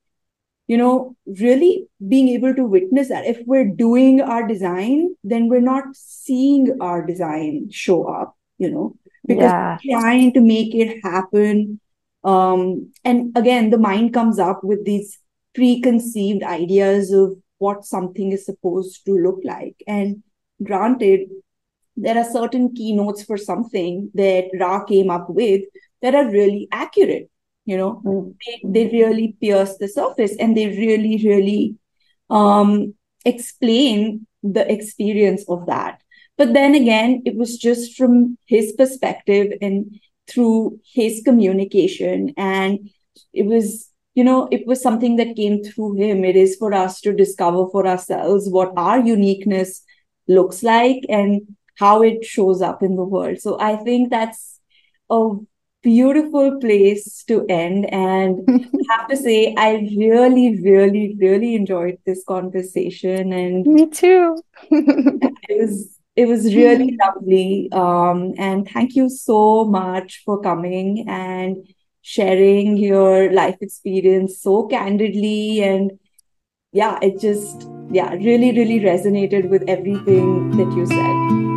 you know really being able to witness that. If we're doing our design then we're not seeing our design show up you know because yeah. trying to make it happen. Um, and again the mind comes up with these preconceived ideas of what something is supposed to look like. And granted there are certain keynotes for something that ra came up with that are really accurate you know mm. they, they really pierce the surface and they really really um, explain the experience of that. But then again it was just from his perspective and through his communication. And it was you know it was something that came through him. It is for us to discover for ourselves what our uniqueness looks like and how it shows up in the world. So i think that's a beautiful place to end. And I have to say, I really, really, really enjoyed this conversation. And me too. it was it was really lovely. Um, and thank you so much for coming and sharing your life experience so candidly. And yeah, it just yeah, really, really resonated with everything that you said.